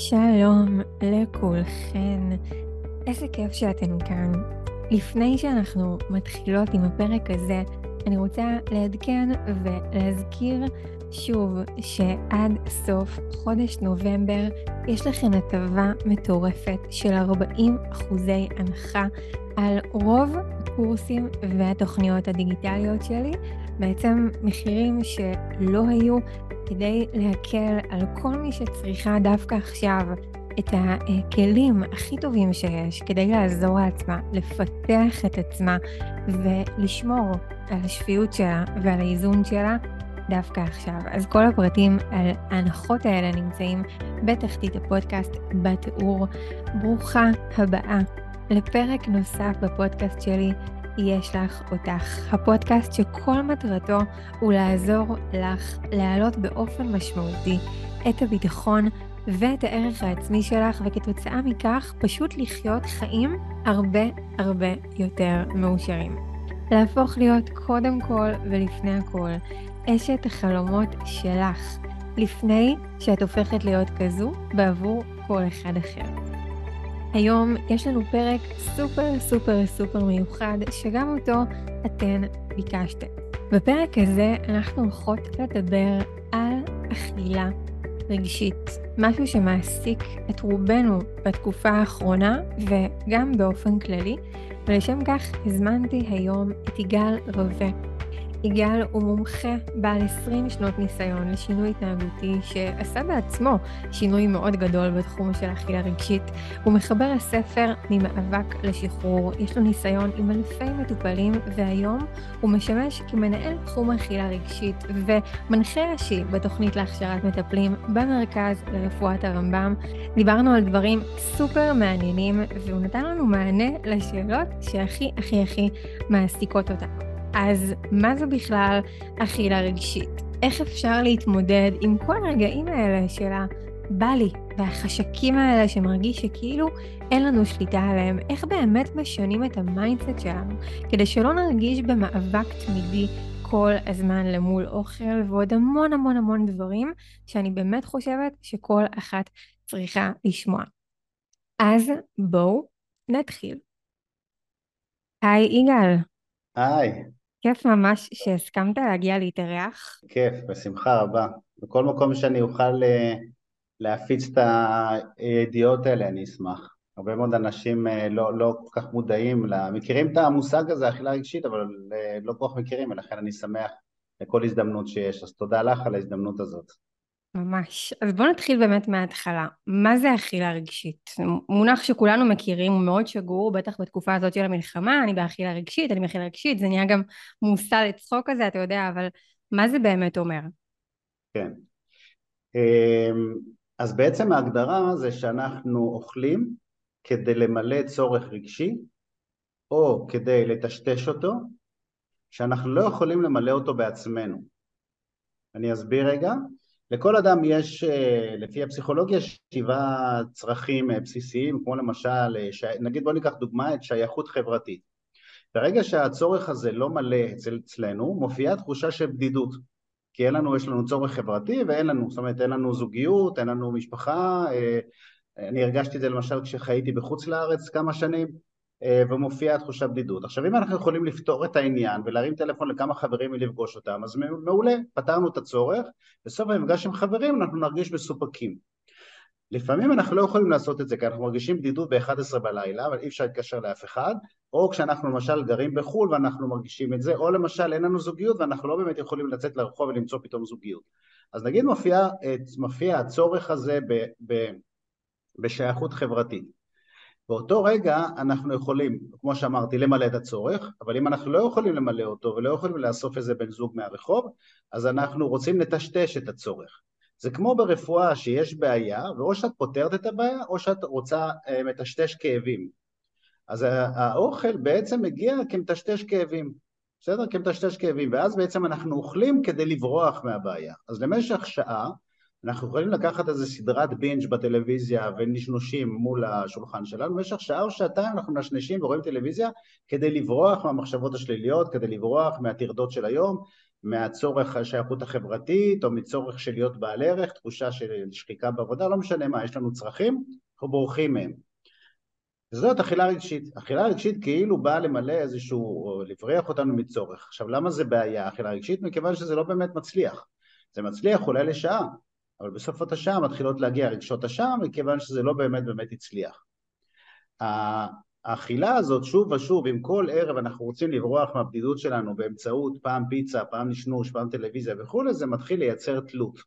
שלום לכולכן, איזה כיף שאתן כאן. לפני שאנחנו מתחילות עם הפרק הזה, אני רוצה לעדכן ולהזכיר שוב שעד סוף חודש נובמבר יש לכם הטבה מטורפת של 40 אחוזי הנחה על רוב הקורסים והתוכניות הדיגיטליות שלי, בעצם מחירים שלא היו כדי להקל על כל מי שצריכה דווקא עכשיו את הכלים הכי טובים שיש כדי לעזור לעצמה, לפתח את עצמה ולשמור על השפיות שלה ועל האיזון שלה דווקא עכשיו. אז כל הפרטים על ההנחות האלה נמצאים בתחתית הפודקאסט בתיאור. ברוכה הבאה לפרק נוסף בפודקאסט שלי, יש לך אותך. הפודקאסט שכל מטרתו הוא לעזור לך להעלות באופן משמעותי את הביטחון ואת הערך העצמי שלך, וכתוצאה מכך פשוט לחיות חיים הרבה הרבה יותר מאושרים. להפוך להיות קודם כל ולפני הכל אשת החלומות שלך, לפני שאת הופכת להיות כזו בעבור כל אחד אחר. היום יש לנו פרק סופר סופר סופר מיוחד, שגם אותו אתן ביקשתן. בפרק הזה אנחנו הולכות לדבר על אכילה רגשית, משהו שמעסיק את רובנו בתקופה האחרונה וגם באופן כללי, ולשם כך הזמנתי היום את יגאל רווה. יגאל הוא מומחה בעל 20 שנות ניסיון לשינוי התנהגותי שעשה בעצמו שינוי מאוד גדול בתחום של אכילה רגשית. הוא מחבר הספר ממאבק לשחרור, יש לו ניסיון עם אלפי מטופלים והיום הוא משמש כמנהל תחום אכילה רגשית ומנחה ראשי בתוכנית להכשרת מטפלים במרכז לרפואת הרמב"ם. דיברנו על דברים סופר מעניינים והוא נתן לנו מענה לשאלות שהכי הכי הכי מעסיקות אותנו. אז מה זה בכלל אכילה רגשית? איך אפשר להתמודד עם כל הרגעים האלה של הבא לי והחשקים האלה שמרגיש שכאילו אין לנו שליטה עליהם? איך באמת משנים את ה mindset שלנו כדי שלא נרגיש במאבק תמידי כל הזמן למול אוכל ועוד המון המון המון דברים שאני באמת חושבת שכל אחת צריכה לשמוע. אז בואו נתחיל. היי יגאל. היי. כיף ממש שהסכמת להגיע להתארח. כיף, בשמחה רבה. בכל מקום שאני אוכל אה, להפיץ את הידיעות האלה אני אשמח. הרבה מאוד אנשים אה, לא, לא כל כך מודעים, לה, מכירים את המושג הזה, אכילה רגשית, אבל אה, לא כל כך מכירים, ולכן אני שמח לכל הזדמנות שיש. אז תודה לך על ההזדמנות הזאת. ממש. אז בואו נתחיל באמת מההתחלה. מה זה אכילה רגשית? מונח שכולנו מכירים, הוא מאוד שגור, בטח בתקופה הזאת של המלחמה, אני באכילה רגשית, אני באכילה רגשית, זה נהיה גם מושא לצחוק כזה, אתה יודע, אבל מה זה באמת אומר? כן. אמ, אז בעצם ההגדרה זה שאנחנו אוכלים כדי למלא צורך רגשי, או כדי לטשטש אותו, שאנחנו לא יכולים למלא אותו בעצמנו. אני אסביר רגע. לכל אדם יש, אה, לפי הפסיכולוגיה, שבעה צרכים אה, בסיסיים, כמו למשל, אה, נגיד בוא ניקח דוגמא את שייכות חברתית. ברגע שהצורך הזה לא מלא אצל, אצלנו, מופיעה תחושה של בדידות. כי אין לנו, יש לנו צורך חברתי ואין לנו, זאת אומרת אין לנו זוגיות, אין לנו משפחה, אני הרגשתי את זה למשל כשחייתי בחוץ לארץ כמה שנים, ומופיעה תחושת בדידות. עכשיו אם אנחנו יכולים לפתור את העניין ולהרים טלפון לכמה חברים ולפגוש אותם, אז מעולה, פתרנו את הצורך, בסוף המפגש עם חברים אנחנו נרגיש מסופקים. לפעמים אנחנו לא יכולים לעשות את זה כי אנחנו מרגישים בדידות ב-11 בלילה, אבל אי אפשר להתקשר לאף אחד, או כשאנחנו למשל גרים בחו"ל ואנחנו מרגישים את זה, או למשל אין לנו זוגיות ואנחנו לא באמת יכולים לצאת לרחוב ולמצוא פתאום זוגיות. אז נגיד מופיע, מופיע הצורך הזה ב, ב, בשייכות חברתית. באותו רגע אנחנו יכולים, כמו שאמרתי, למלא את הצורך, אבל אם אנחנו לא יכולים למלא אותו ולא יכולים לאסוף איזה בן זוג מהרחוב, אז אנחנו רוצים לטשטש את הצורך. זה כמו ברפואה שיש בעיה, ואו שאת פותרת את הבעיה, או שאת רוצה אה, מטשטש כאבים. אז האוכל בעצם מגיע כמטשטש כאבים, בסדר? כמטשטש כאבים, ואז בעצם אנחנו אוכלים כדי לברוח מהבעיה. אז למשך שעה אנחנו יכולים לקחת איזה סדרת בינג' בטלוויזיה ונשנושים מול השולחן שלנו, במשך שעה או שעתיים אנחנו מנשנשים ורואים טלוויזיה כדי לברוח מהמחשבות השליליות, כדי לברוח מהטרדות של היום, מהצורך השייכות החברתית, או מצורך של להיות בעל ערך, תחושה של שחיקה בעבודה, לא משנה מה, יש לנו צרכים, אנחנו בורחים מהם. וזאת אכילה רגשית. אכילה רגשית כאילו באה למלא איזשהו, לבריח אותנו מצורך. עכשיו למה זה בעיה אכילה רגשית? מכיוון שזה לא באמת מצליח. זה מצליח אולי לשעה, אבל בסוף אותה שעה מתחילות להגיע רגשות השעה מכיוון שזה לא באמת באמת הצליח. האכילה הזאת שוב ושוב, אם כל ערב אנחנו רוצים לברוח מהבדידות שלנו באמצעות פעם פיצה, פעם נשנוש, פעם טלוויזיה וכולי, זה מתחיל לייצר תלות.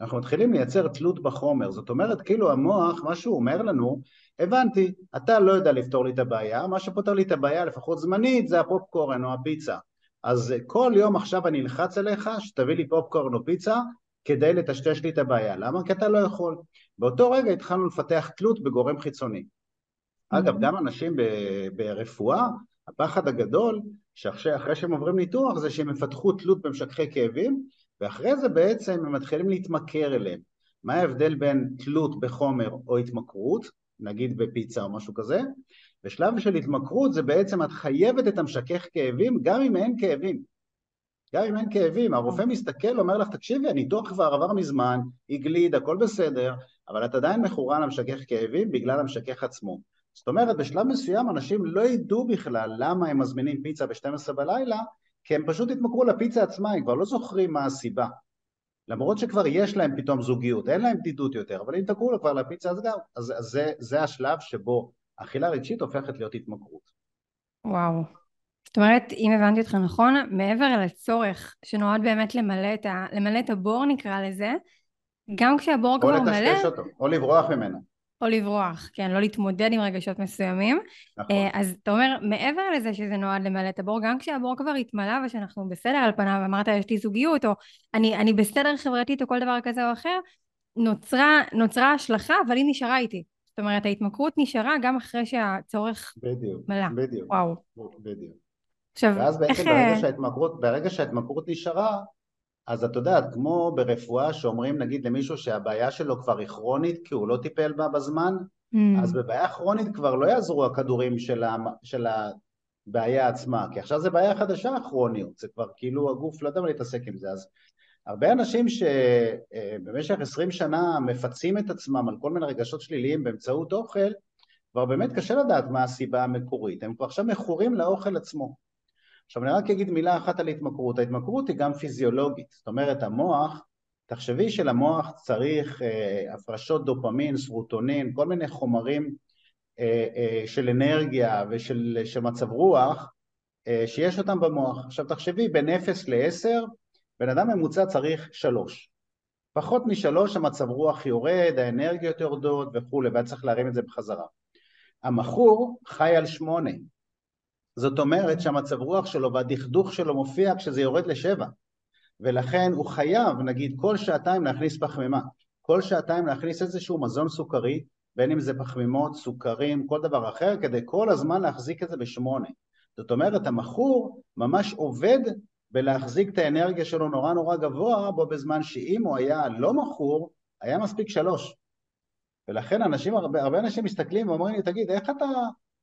אנחנו מתחילים לייצר תלות בחומר, זאת אומרת כאילו המוח, מה שהוא אומר לנו, הבנתי, אתה לא יודע לפתור לי את הבעיה, מה שפותר לי את הבעיה לפחות זמנית זה הפופקורן או הפיצה. אז כל יום עכשיו אני אלחץ עליך שתביא לי פופקורן או פיצה כדי לטשטש לי את הבעיה. למה? כי אתה לא יכול. באותו רגע התחלנו לפתח תלות בגורם חיצוני. אגב, גם אנשים ברפואה, הפחד הגדול, שאחרי שהם עוברים ניתוח, זה שהם יפתחו תלות במשככי כאבים, ואחרי זה בעצם הם מתחילים להתמכר אליהם. מה ההבדל בין תלות בחומר או התמכרות, נגיד בפיצה או משהו כזה? בשלב של התמכרות זה בעצם את חייבת את המשכך כאבים גם אם אין כאבים. גם אם אין כאבים, הרופא מסתכל, אומר לך, תקשיבי, הניתוח כבר עבר מזמן, הגליד, הכל בסדר, אבל את עדיין מכורה למשכך כאבים בגלל המשכך עצמו. זאת אומרת, בשלב מסוים אנשים לא ידעו בכלל למה הם מזמינים פיצה ב-12 בלילה, כי הם פשוט התמכרו לפיצה עצמה, הם כבר לא זוכרים מה הסיבה. למרות שכבר יש להם פתאום זוגיות, אין להם בדידות יותר, אבל אם תקראו כבר לפיצה אז גם, אז זה, זה השלב שבו אכילה רגשית הופכת להיות התמכרות. וואו. זאת אומרת, אם הבנתי אותך נכון, מעבר לצורך שנועד באמת למלא את, ה, למלא את הבור נקרא לזה, גם כשהבור כבר מלא... או לטשטש אותו, או לברוח ממנו. או לברוח, כן, לא להתמודד עם רגשות מסוימים. נכון. אה, אז אתה אומר, מעבר לזה שזה נועד למלא את הבור, גם כשהבור כבר התמלא ושאנחנו בסדר על פניו, אמרת יש לי זוגיות, או אני, אני בסדר חברתית או כל דבר כזה או אחר, נוצרה, נוצרה השלכה, אבל היא נשארה איתי. זאת אומרת, ההתמכרות נשארה גם אחרי שהצורך בדיוק, מלא. בדיוק. וואו. בדיוק. עכשיו, ואז בעצם איך... ברגע שההתמכרות, ברגע שההתמכרות נשארה, אז את יודעת, כמו ברפואה שאומרים נגיד למישהו שהבעיה שלו כבר היא כרונית כי הוא לא טיפל בה בזמן, mm. אז בבעיה כרונית כבר לא יעזרו הכדורים של, ה, של הבעיה עצמה, כי עכשיו זה בעיה חדשה הכרוניות, זה כבר כאילו הגוף לא יודע מה להתעסק עם זה, אז הרבה אנשים שבמשך עשרים שנה מפצים את עצמם על כל מיני רגשות שליליים באמצעות אוכל, כבר באמת קשה לדעת מה הסיבה המקורית, הם כבר עכשיו מכורים לאוכל עצמו. עכשיו אני רק אגיד מילה אחת על התמכרות, ההתמכרות היא גם פיזיולוגית, זאת אומרת המוח, תחשבי שלמוח צריך אה, הפרשות דופמין, סרוטונין, כל מיני חומרים אה, אה, של אנרגיה ושל של מצב רוח אה, שיש אותם במוח. עכשיו תחשבי בין 0 ל-10, בן אדם ממוצע צריך 3. פחות משלוש המצב רוח יורד, האנרגיות יורדות וכולי, והיה צריך להרים את זה בחזרה. המכור חי על שמונה, זאת אומרת שהמצב רוח שלו והדכדוך שלו מופיע כשזה יורד לשבע. ולכן הוא חייב נגיד כל שעתיים להכניס פחמימה. כל שעתיים להכניס איזשהו מזון סוכרי בין אם זה פחמימות, סוכרים, כל דבר אחר כדי כל הזמן להחזיק את זה בשמונה. זאת אומרת המכור ממש עובד בלהחזיק את האנרגיה שלו נורא נורא גבוה בו בזמן שאם הוא היה לא מכור היה מספיק שלוש. ולכן אנשים, הרבה, הרבה אנשים מסתכלים ואומרים לי תגיד איך אתה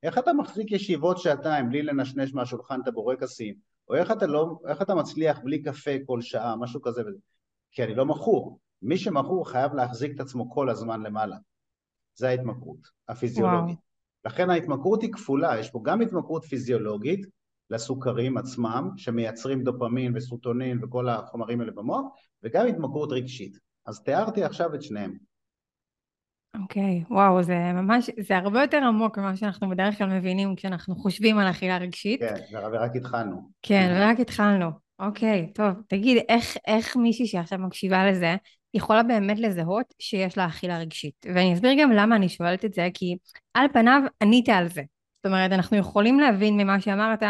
איך אתה מחזיק ישיבות שעתיים בלי לנשנש מהשולחן את הבורקסים? או איך אתה, לא, איך אתה מצליח בלי קפה כל שעה, משהו כזה וזה? כי אני לא מכור. מי שמכור חייב להחזיק את עצמו כל הזמן למעלה. זה ההתמכרות הפיזיולוגית. וואו. לכן ההתמכרות היא כפולה, יש פה גם התמכרות פיזיולוגית לסוכרים עצמם, שמייצרים דופמין וסוטונין וכל החומרים האלה במוח, וגם התמכרות רגשית. אז תיארתי עכשיו את שניהם. אוקיי, okay, וואו, זה ממש, זה הרבה יותר עמוק ממה שאנחנו בדרך כלל מבינים כשאנחנו חושבים על אכילה רגשית. כן, ורק התחלנו. כן, ורק התחלנו. אוקיי, okay, טוב, תגיד, איך, איך מישהי שעכשיו מקשיבה לזה, יכולה באמת לזהות שיש לה אכילה רגשית? ואני אסביר גם למה אני שואלת את זה, כי על פניו ענית על זה. זאת אומרת, אנחנו יכולים להבין ממה שאמרת,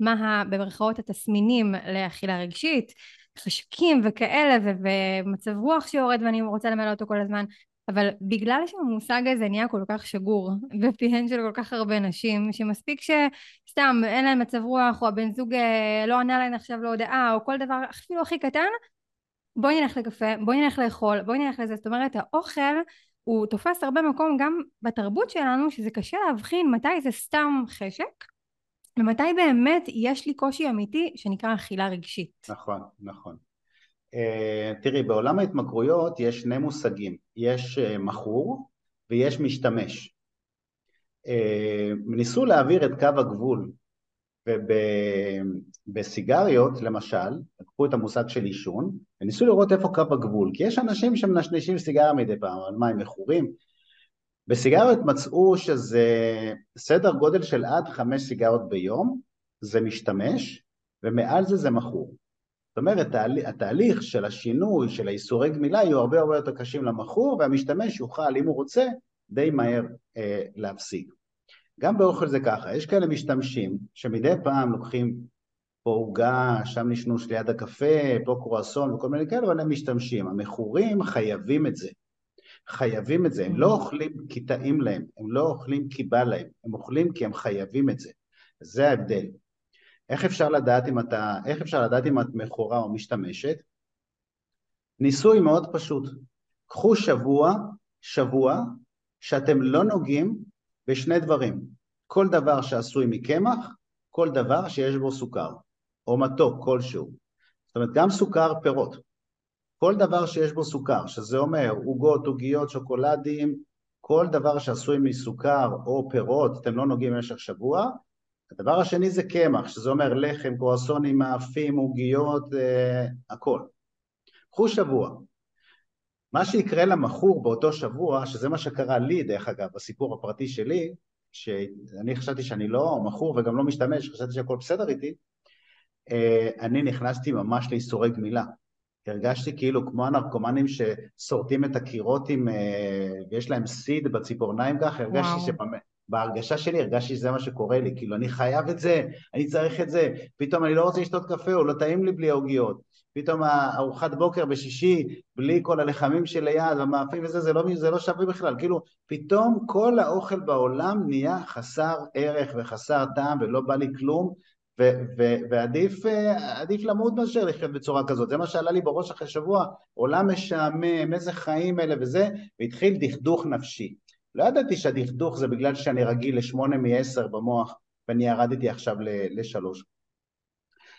מה במרכאות התסמינים לאכילה רגשית, חשקים וכאלה, ומצב רוח שיורד ואני רוצה למלא אותו כל הזמן, אבל בגלל שהמושג הזה נהיה כל כך שגור בפיהן של כל כך הרבה נשים, שמספיק שסתם אין להם מצב רוח, או הבן זוג אה, לא ענה להם עכשיו להודעה, או כל דבר אפילו הכי קטן, בואי נלך לקפה, בואי נלך לאכול, בואי נלך לזה. זאת אומרת, האוכל הוא תופס הרבה מקום גם בתרבות שלנו, שזה קשה להבחין מתי זה סתם חשק, ומתי באמת יש לי קושי אמיתי שנקרא אכילה רגשית. נכון, נכון. Uh, תראי, בעולם ההתמכרויות יש שני מושגים, יש uh, מכור ויש משתמש. Uh, ניסו להעביר את קו הגבול ובסיגריות למשל, לקחו את המושג של עישון וניסו לראות איפה קו הגבול, כי יש אנשים שמנשנשים סיגריה מדי פעם, על מה הם מכורים? בסיגריות מצאו שזה סדר גודל של עד חמש סיגריות ביום, זה משתמש, ומעל זה זה מכור. זאת אומרת, התהליך של השינוי, של האיסורי גמילה, יהיו הרבה הרבה יותר קשים למכור, והמשתמש יוכל, אם הוא רוצה, די מהר אה, להפסיק. גם באוכל זה ככה, יש כאלה משתמשים שמדי פעם לוקחים פה עוגה, שם נשנוש ליד הקפה, פה קרואסון וכל מיני כאלה, אבל הם משתמשים. המכורים חייבים את זה. חייבים את זה, הם לא אוכלים כי טעים להם, הם לא אוכלים כי בא להם, הם אוכלים כי הם חייבים את זה. זה ההבדל. איך אפשר לדעת אם אתה, איך אפשר לדעת אם את מכורה או משתמשת? ניסוי מאוד פשוט. קחו שבוע, שבוע, שאתם לא נוגעים בשני דברים, כל דבר שעשוי מקמח, כל דבר שיש בו סוכר, או מתוק כלשהו. זאת אומרת, גם סוכר פירות. כל דבר שיש בו סוכר, שזה אומר עוגות, עוגיות, שוקולדים, כל דבר שעשוי מסוכר או פירות, אתם לא נוגעים במשך שבוע. הדבר השני זה קמח, שזה אומר לחם, קרואסונים, מאפים, עוגיות, אה, הכל. קחו שבוע. מה שיקרה למכור באותו שבוע, שזה מה שקרה לי דרך אגב, בסיפור הפרטי שלי, שאני חשבתי שאני לא מכור וגם לא משתמש, חשבתי שהכל בסדר איתי, אה, אני נכנסתי ממש לאיסורי גמילה. הרגשתי כאילו כמו הנרקומנים ששורטים את הקירות עם, אה, ויש להם סיד בציפורניים ככה, הרגשתי שבהרגשה שלי הרגשתי שזה מה שקורה לי, כאילו אני חייב את זה, אני צריך את זה, פתאום אני לא רוצה לשתות קפה, הוא לא טעים לי בלי עוגיות, פתאום ארוחת בוקר בשישי, בלי כל הלחמים שליד, המאפים וזה, זה לא, זה לא שווה בכלל, כאילו פתאום כל האוכל בעולם נהיה חסר ערך וחסר טעם ולא בא לי כלום, ועדיף למות מאשר לחיות בצורה כזאת, זה מה שעלה לי בראש אחרי שבוע, עולם משעמם, איזה חיים אלה וזה, והתחיל דכדוך נפשי. לא ידעתי שהדכדוך זה בגלל שאני רגיל לשמונה מעשר במוח ואני ירדתי עכשיו לשלוש.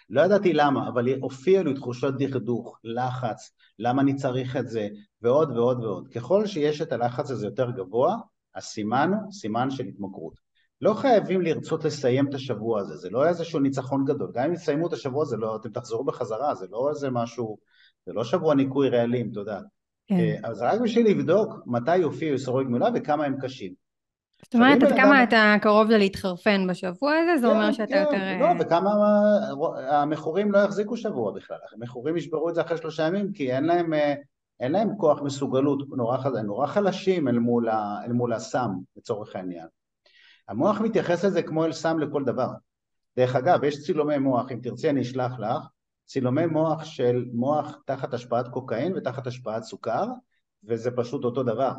לא ידעתי למה, אבל הופיעו לי תחושות דכדוך, לחץ, למה אני צריך את זה, ועוד ועוד ועוד. ככל שיש את הלחץ הזה יותר גבוה, הסימן הוא סימן של התמכרות. לא חייבים לרצות לסיים את השבוע הזה, זה לא איזשהו ניצחון גדול, גם אם יסיימו את השבוע הזה, לא, אתם תחזרו בחזרה, זה לא איזה משהו, זה לא שבוע ניקוי רעלים, אתה יודע. כן. אה, אז רק בשביל לבדוק מתי יופיעו איסורי גמילה וכמה הם קשים. זאת אומרת, עד כמה אתה קרוב להתחרפן בשבוע הזה, זה אומר כן, שאתה יותר... כן, לא, אה, וכמה המכורים לא יחזיקו שבוע בכלל, המכורים ישברו את זה אחרי שלושה ימים, כי אין להם, אה, אין להם כוח מסוגלות נורא, נורא חלשים אל מול, אל מול הסם, לצורך העניין. המוח מתייחס לזה כמו אל סם לכל דבר. דרך אגב, יש צילומי מוח, אם תרצי אני אשלח לך, צילומי מוח של מוח תחת השפעת קוקאין ותחת השפעת סוכר, וזה פשוט אותו דבר.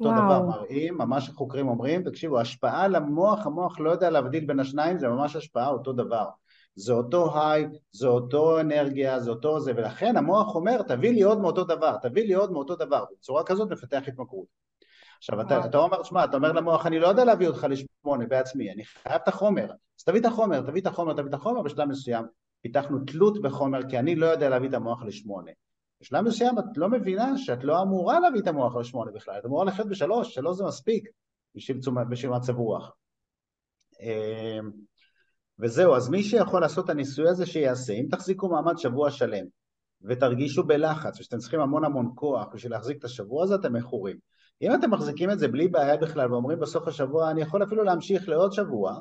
אותו וואו. דבר מראים, ממש החוקרים אומרים, תקשיבו, השפעה למוח, המוח לא יודע להבדיל בין השניים, זה ממש השפעה אותו דבר. זה אותו היי, זה אותו אנרגיה, זה אותו זה, ולכן המוח אומר, תביא לי עוד מאותו דבר, תביא לי עוד מאותו דבר. בצורה כזאת מפתח התמכרות. עכשיו, אתה, אתה אומר, שמע, אתה אומר למוח, אני לא יודע להביא אותך לשמונה בעצמי, אני חייב את החומר. אז תביא את החומר, תביא את החומר, תביא את החומר, בשלב מסוים פיתחנו תלות בחומר, כי אני לא יודע להביא את המוח לשמונה. בשלב מסוים את לא מבינה שאת לא אמורה להביא את המוח לשמונה בכלל, את אמורה לחיות בשלוש, שלוש זה מספיק בשביל, בשביל מצב רוח. אמ, וזהו, אז מי שיכול לעשות את הניסוי הזה שיעשה, אם תחזיקו מעמד שבוע שלם ותרגישו בלחץ ושאתם צריכים המון המון כוח בשביל להחזיק את השבוע הזה, אתם מכורים. אם אתם מחזיקים את זה בלי בעיה בכלל ואומרים בסוף השבוע אני יכול אפילו להמשיך לעוד שבוע,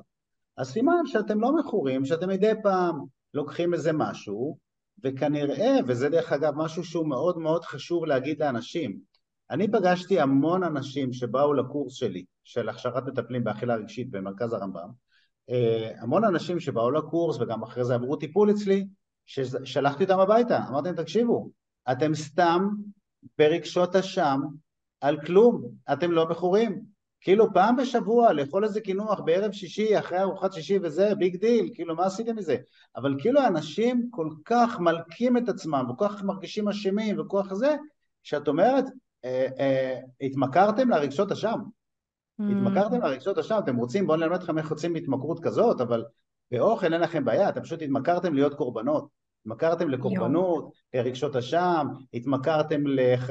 אז סימן שאתם לא מכורים, שאתם מדי פעם לוקחים איזה משהו, וכנראה, וזה דרך אגב משהו שהוא מאוד מאוד חשוב להגיד לאנשים, אני פגשתי המון אנשים שבאו לקורס שלי, של הכשרת מטפלים באכילה רגשית במרכז הרמב"ם, אה, המון אנשים שבאו לקורס וגם אחרי זה עברו טיפול אצלי, ששלחתי אותם הביתה, אמרתי להם תקשיבו, אתם סתם ברגשות אשם על כלום, אתם לא מכורים. כאילו פעם בשבוע לאכול איזה קינוח בערב שישי אחרי ארוחת שישי וזה big deal, כאילו מה עשיתם מזה? אבל כאילו אנשים כל כך מלקים את עצמם וכל כך מרגישים אשמים וכל כך זה, שאת אומרת, אה, אה, התמכרתם לרגשות אשם. Mm. התמכרתם לרגשות אשם, אתם רוצים, בואו נלמד אתכם איך יוצאים מהתמכרות כזאת, אבל באוכל אין לכם בעיה, אתם פשוט התמכרתם להיות קורבנות. התמכרתם לקורבנות, לרגשות אשם, התמכרתם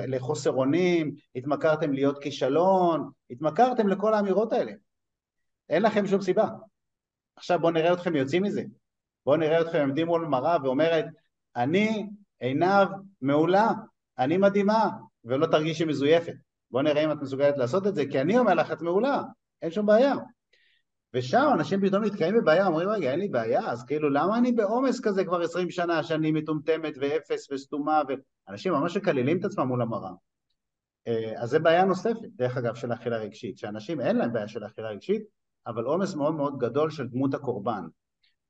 לחוסר אונים, התמכרתם להיות כישלון, התמכרתם לכל האמירות האלה. אין לכם שום סיבה. עכשיו בואו נראה אתכם יוצאים מזה. בואו נראה אתכם עומדים מול מראה ואומרת, אני עינב מעולה, אני מדהימה, ולא תרגישי מזויפת. בואו נראה אם את מסוגלת לעשות את זה, כי אני אומר לך, את מעולה, אין שום בעיה. ושם אנשים פתאום נתקעים בבעיה, אומרים רגע אין לי בעיה, אז כאילו למה אני בעומס כזה כבר עשרים שנה שאני מטומטמת ואפס וסתומה ואנשים ממש מקללים את עצמם מול המראה. אה, אז זה בעיה נוספת, דרך אגב, של אכילה רגשית, שאנשים אין להם בעיה של אכילה רגשית, אבל עומס מאוד מאוד גדול של דמות הקורבן,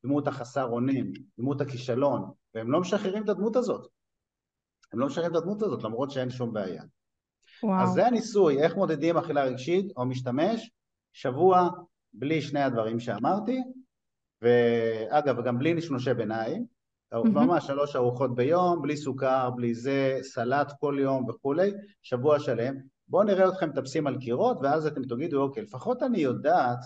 דמות החסר אונים, דמות הכישלון, והם לא משחררים את הדמות הזאת. הם לא משחררים את הדמות הזאת למרות שאין שום בעיה. וואו. אז זה הניסוי, איך מודדים אכילה רגשית או משתמש, שבוע בלי שני הדברים שאמרתי, ואגב, גם בלי נשנושי ביניים. ממש שלוש ארוחות ביום, בלי סוכר, בלי זה, סלט כל יום וכולי, שבוע שלם. בואו נראה אתכם מטפסים על קירות, ואז אתם תגידו, אוקיי, לפחות אני יודעת,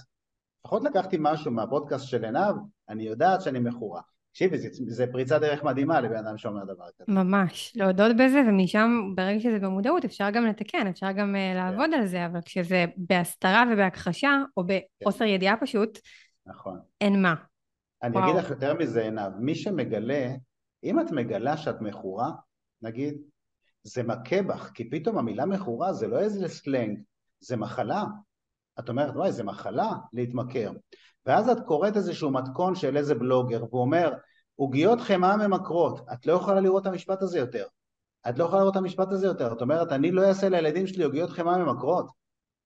לפחות לקחתי משהו מהפודקאסט של עינב, אני יודעת שאני מכורה. תקשיבי, זה, פריצת דרך מדהימה לבן אדם שאומר דבר כזה. ממש, להודות בזה, ומשם, ברגע שזה במודעות, אפשר גם לתקן, אפשר גם uh, לעבוד כן. על זה, אבל כשזה בהסתרה ובהכחשה, או בחוסר כן. ידיעה פשוט, נכון. אין מה. אני וואו. אגיד לך יותר מזה, עינב, מי שמגלה, אם את מגלה שאת מכורה, נגיד, זה מכה בך, כי פתאום המילה מכורה זה לא איזה סלנג, זה מחלה. את אומרת, וואי, זה מחלה להתמכר. ואז את קוראת איזשהו מתכון של איזה בלוגר, והוא אומר, עוגיות חמאה ממכרות, את לא יכולה לראות את המשפט הזה יותר. את לא יכולה לראות את המשפט הזה יותר. את אומרת, אני לא אעשה לילדים שלי עוגיות חמאה ממכרות.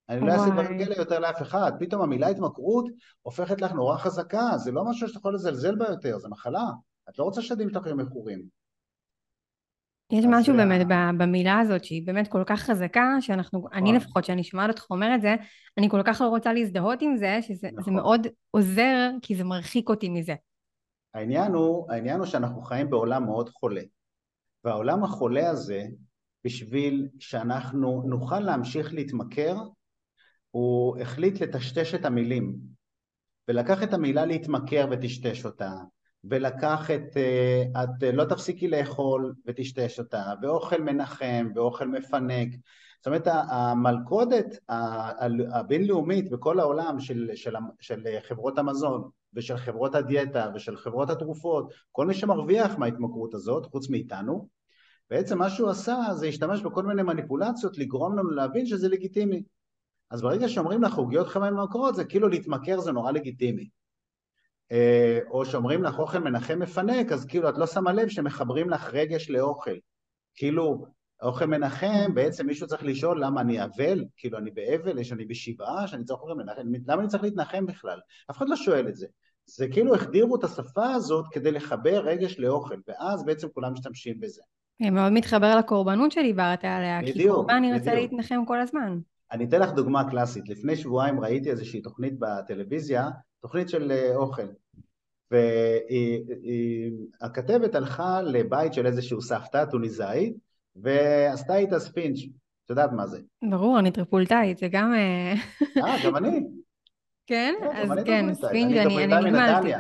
אני לא אעשה דברים כאלה יותר לאף אחד. פתאום המילה התמכרות הופכת לך נורא חזקה, זה לא משהו שאתה יכול לזלזל בה יותר, זה מחלה. את לא רוצה שהילדים שלך יהיו מכורים. יש משהו באמת במילה הזאת שהיא באמת כל כך חזקה, שאנחנו, אני נכון. לפחות, שאני שומעת אותך אומר את זה, אני כל כך לא רוצה להזדהות עם זה, שזה נכון. מאוד עוזר, כי זה מרחיק אותי מזה. העניין הוא, העניין הוא שאנחנו חיים בעולם מאוד חולה. והעולם החולה הזה, בשביל שאנחנו נוכל להמשיך להתמכר, הוא החליט לטשטש את המילים, ולקח את המילה להתמכר וטשטש אותה, ולקח את, אה, את לא תפסיקי לאכול וטשטש אותה, ואוכל מנחם, ואוכל מפנק. זאת אומרת, המלכודת הבינלאומית בכל העולם של, של, של חברות המזון, ושל חברות הדיאטה, ושל חברות התרופות, כל מי שמרוויח מההתמכרות הזאת, חוץ מאיתנו, בעצם מה שהוא עשה זה השתמש בכל מיני מניפולציות לגרום לנו להבין שזה לגיטימי. אז ברגע שאומרים לך עוגיות חמאה ממכרות, זה כאילו להתמכר זה נורא לגיטימי. אה, או שאומרים לך אוכל מנחם מפנק, אז כאילו את לא שמה לב שמחברים לך רגש לאוכל. כאילו, אוכל מנחם, בעצם מישהו צריך לשאול למה אני אבל, כאילו אני באבל, יש אני בשבעה, שאני צריך אוכל מנחם, למה אני צריך להתנחם בכלל? אף אחד לא שואל את זה. זה כאילו החדירו את השפה הזאת כדי לחבר רגש לאוכל, ואז בעצם כולם משתמשים בזה. מאוד מתחבר לקורבנות שדיברת עליה, בדיוק, כי קורבן ירצה להתנחם כל הזמן. אני אתן לך דוגמה קלאסית. לפני שבועיים ראיתי איזושהי תוכנית בטלוויזיה, תוכנית של אה, אוכל. והכתבת הלכה לבית של איזשהו סבתא טוניסאית ועשתה איתה ספינג', את יודעת מה זה. ברור, אני טריפולטאית, זה גם... אה, אה גם אני. כן? לא, אז כן, ספינג' אני נגמלתי.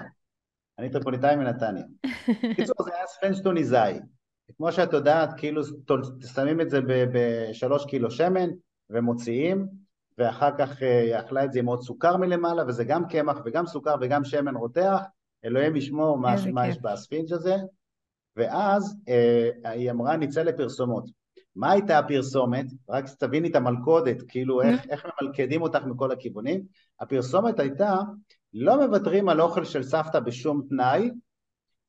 אני טריפוליטאי מנתניה. בקיצור, זה היה ספינג' טוניסאי. כמו שאת יודעת, כאילו שמים את זה בשלוש קילו שמן ומוציאים, ואחר כך היא אה, אכלה את זה עם עוד סוכר מלמעלה, וזה גם קמח וגם סוכר וגם שמן רותח, אלוהים ישמור מה, מה יש בספינג' הזה, ואז אה, היא אמרה נצא לפרסומות. מה הייתה הפרסומת? רק תביני את המלכודת, כאילו איך, איך ממלכדים אותך מכל הכיוונים. הפרסומת הייתה, לא מוותרים על אוכל של סבתא בשום תנאי,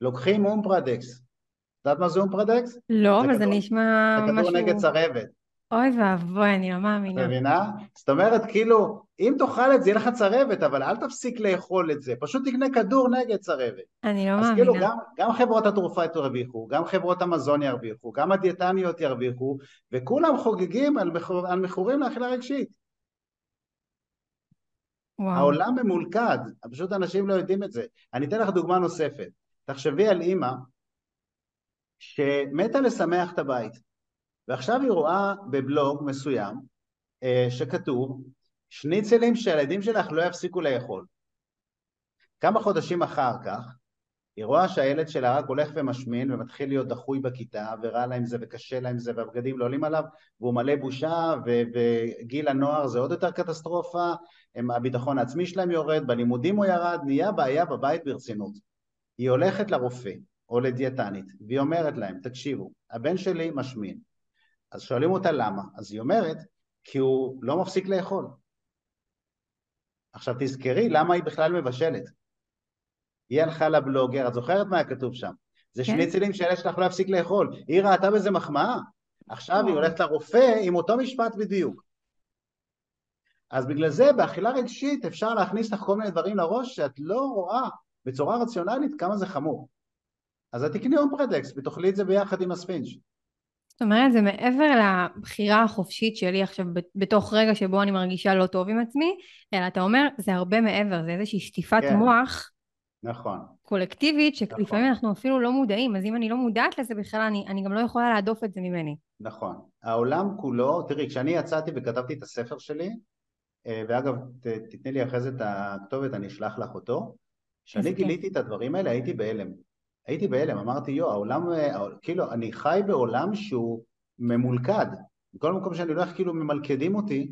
לוקחים אומפרדקס. את יודעת מה זה אומפרדקס? לא, אבל זה נשמע משהו... זה כדור נגד צרבת. אוי ואבוי, אני לא מאמינה. את מבינה? זאת אומרת, כאילו, אם תאכל את זה, יהיה לך צרבת, אבל אל תפסיק לאכול את זה, פשוט תקנה כדור נגד צרבת. אני לא אז מאמינה. אז כאילו, גם, גם חברות התרופה ירוויחו, גם חברות המזון ירוויחו, גם הדיאטניות ירוויחו, וכולם חוגגים על, מכור, על מכורים לאכילה רגשית. וואו. העולם ממולכד, פשוט אנשים לא יודעים את זה. אני אתן לך דוגמה נוספת. תחשבי על אימא שמתה לשמח את הבית. ועכשיו היא רואה בבלוג מסוים אה, שכתוב שניצלים שהילדים שלך לא יפסיקו לאכול. כמה חודשים אחר כך, היא רואה שהילד שלה רק הולך ומשמין ומתחיל להיות דחוי בכיתה ורע לה עם זה וקשה לה עם זה והבגדים לא עולים עליו והוא מלא בושה ו- וגיל הנוער זה עוד יותר קטסטרופה, הם, הביטחון העצמי שלהם יורד, בלימודים הוא ירד, נהיה בעיה בבית ברצינות. היא הולכת לרופא או לדיאטנית והיא אומרת להם, תקשיבו, הבן שלי משמין. אז שואלים אותה למה, אז היא אומרת, כי הוא לא מפסיק לאכול. עכשיו תזכרי למה היא בכלל מבשלת. היא הלכה לבלוגר, את זוכרת מה היה כתוב שם? זה כן. שניצלים שהילד שלך לא יפסיק לאכול. היא ראתה בזה מחמאה. עכשיו היא הולכת לרופא עם אותו משפט בדיוק. אז בגלל זה באכילה רגשית אפשר להכניס לך כל מיני דברים לראש שאת לא רואה בצורה רציונלית כמה זה חמור. אז את תקני הום פרדקס ותאכלי את זה ביחד עם הספינג'. זאת אומרת, זה מעבר לבחירה החופשית שלי עכשיו בתוך רגע שבו אני מרגישה לא טוב עם עצמי, אלא אתה אומר, זה הרבה מעבר, זה איזושהי שטיפת כן. מוח נכון. קולקטיבית, שלפעמים נכון. אנחנו אפילו לא מודעים, אז אם אני לא מודעת לזה בכלל, אני, אני גם לא יכולה להדוף את זה ממני. נכון. העולם כולו, תראי, כשאני יצאתי וכתבתי את הספר שלי, אה, ואגב, ת, תתני לי אחרי זה את הכתובת, אני אשלח לך אותו, כשאני גיליתי את הדברים האלה, הייתי בהלם. הייתי בהלם, אמרתי, יו, העולם, אה, כאילו, אני חי בעולם שהוא ממולכד. בכל מקום שאני הולך, כאילו ממלכדים אותי.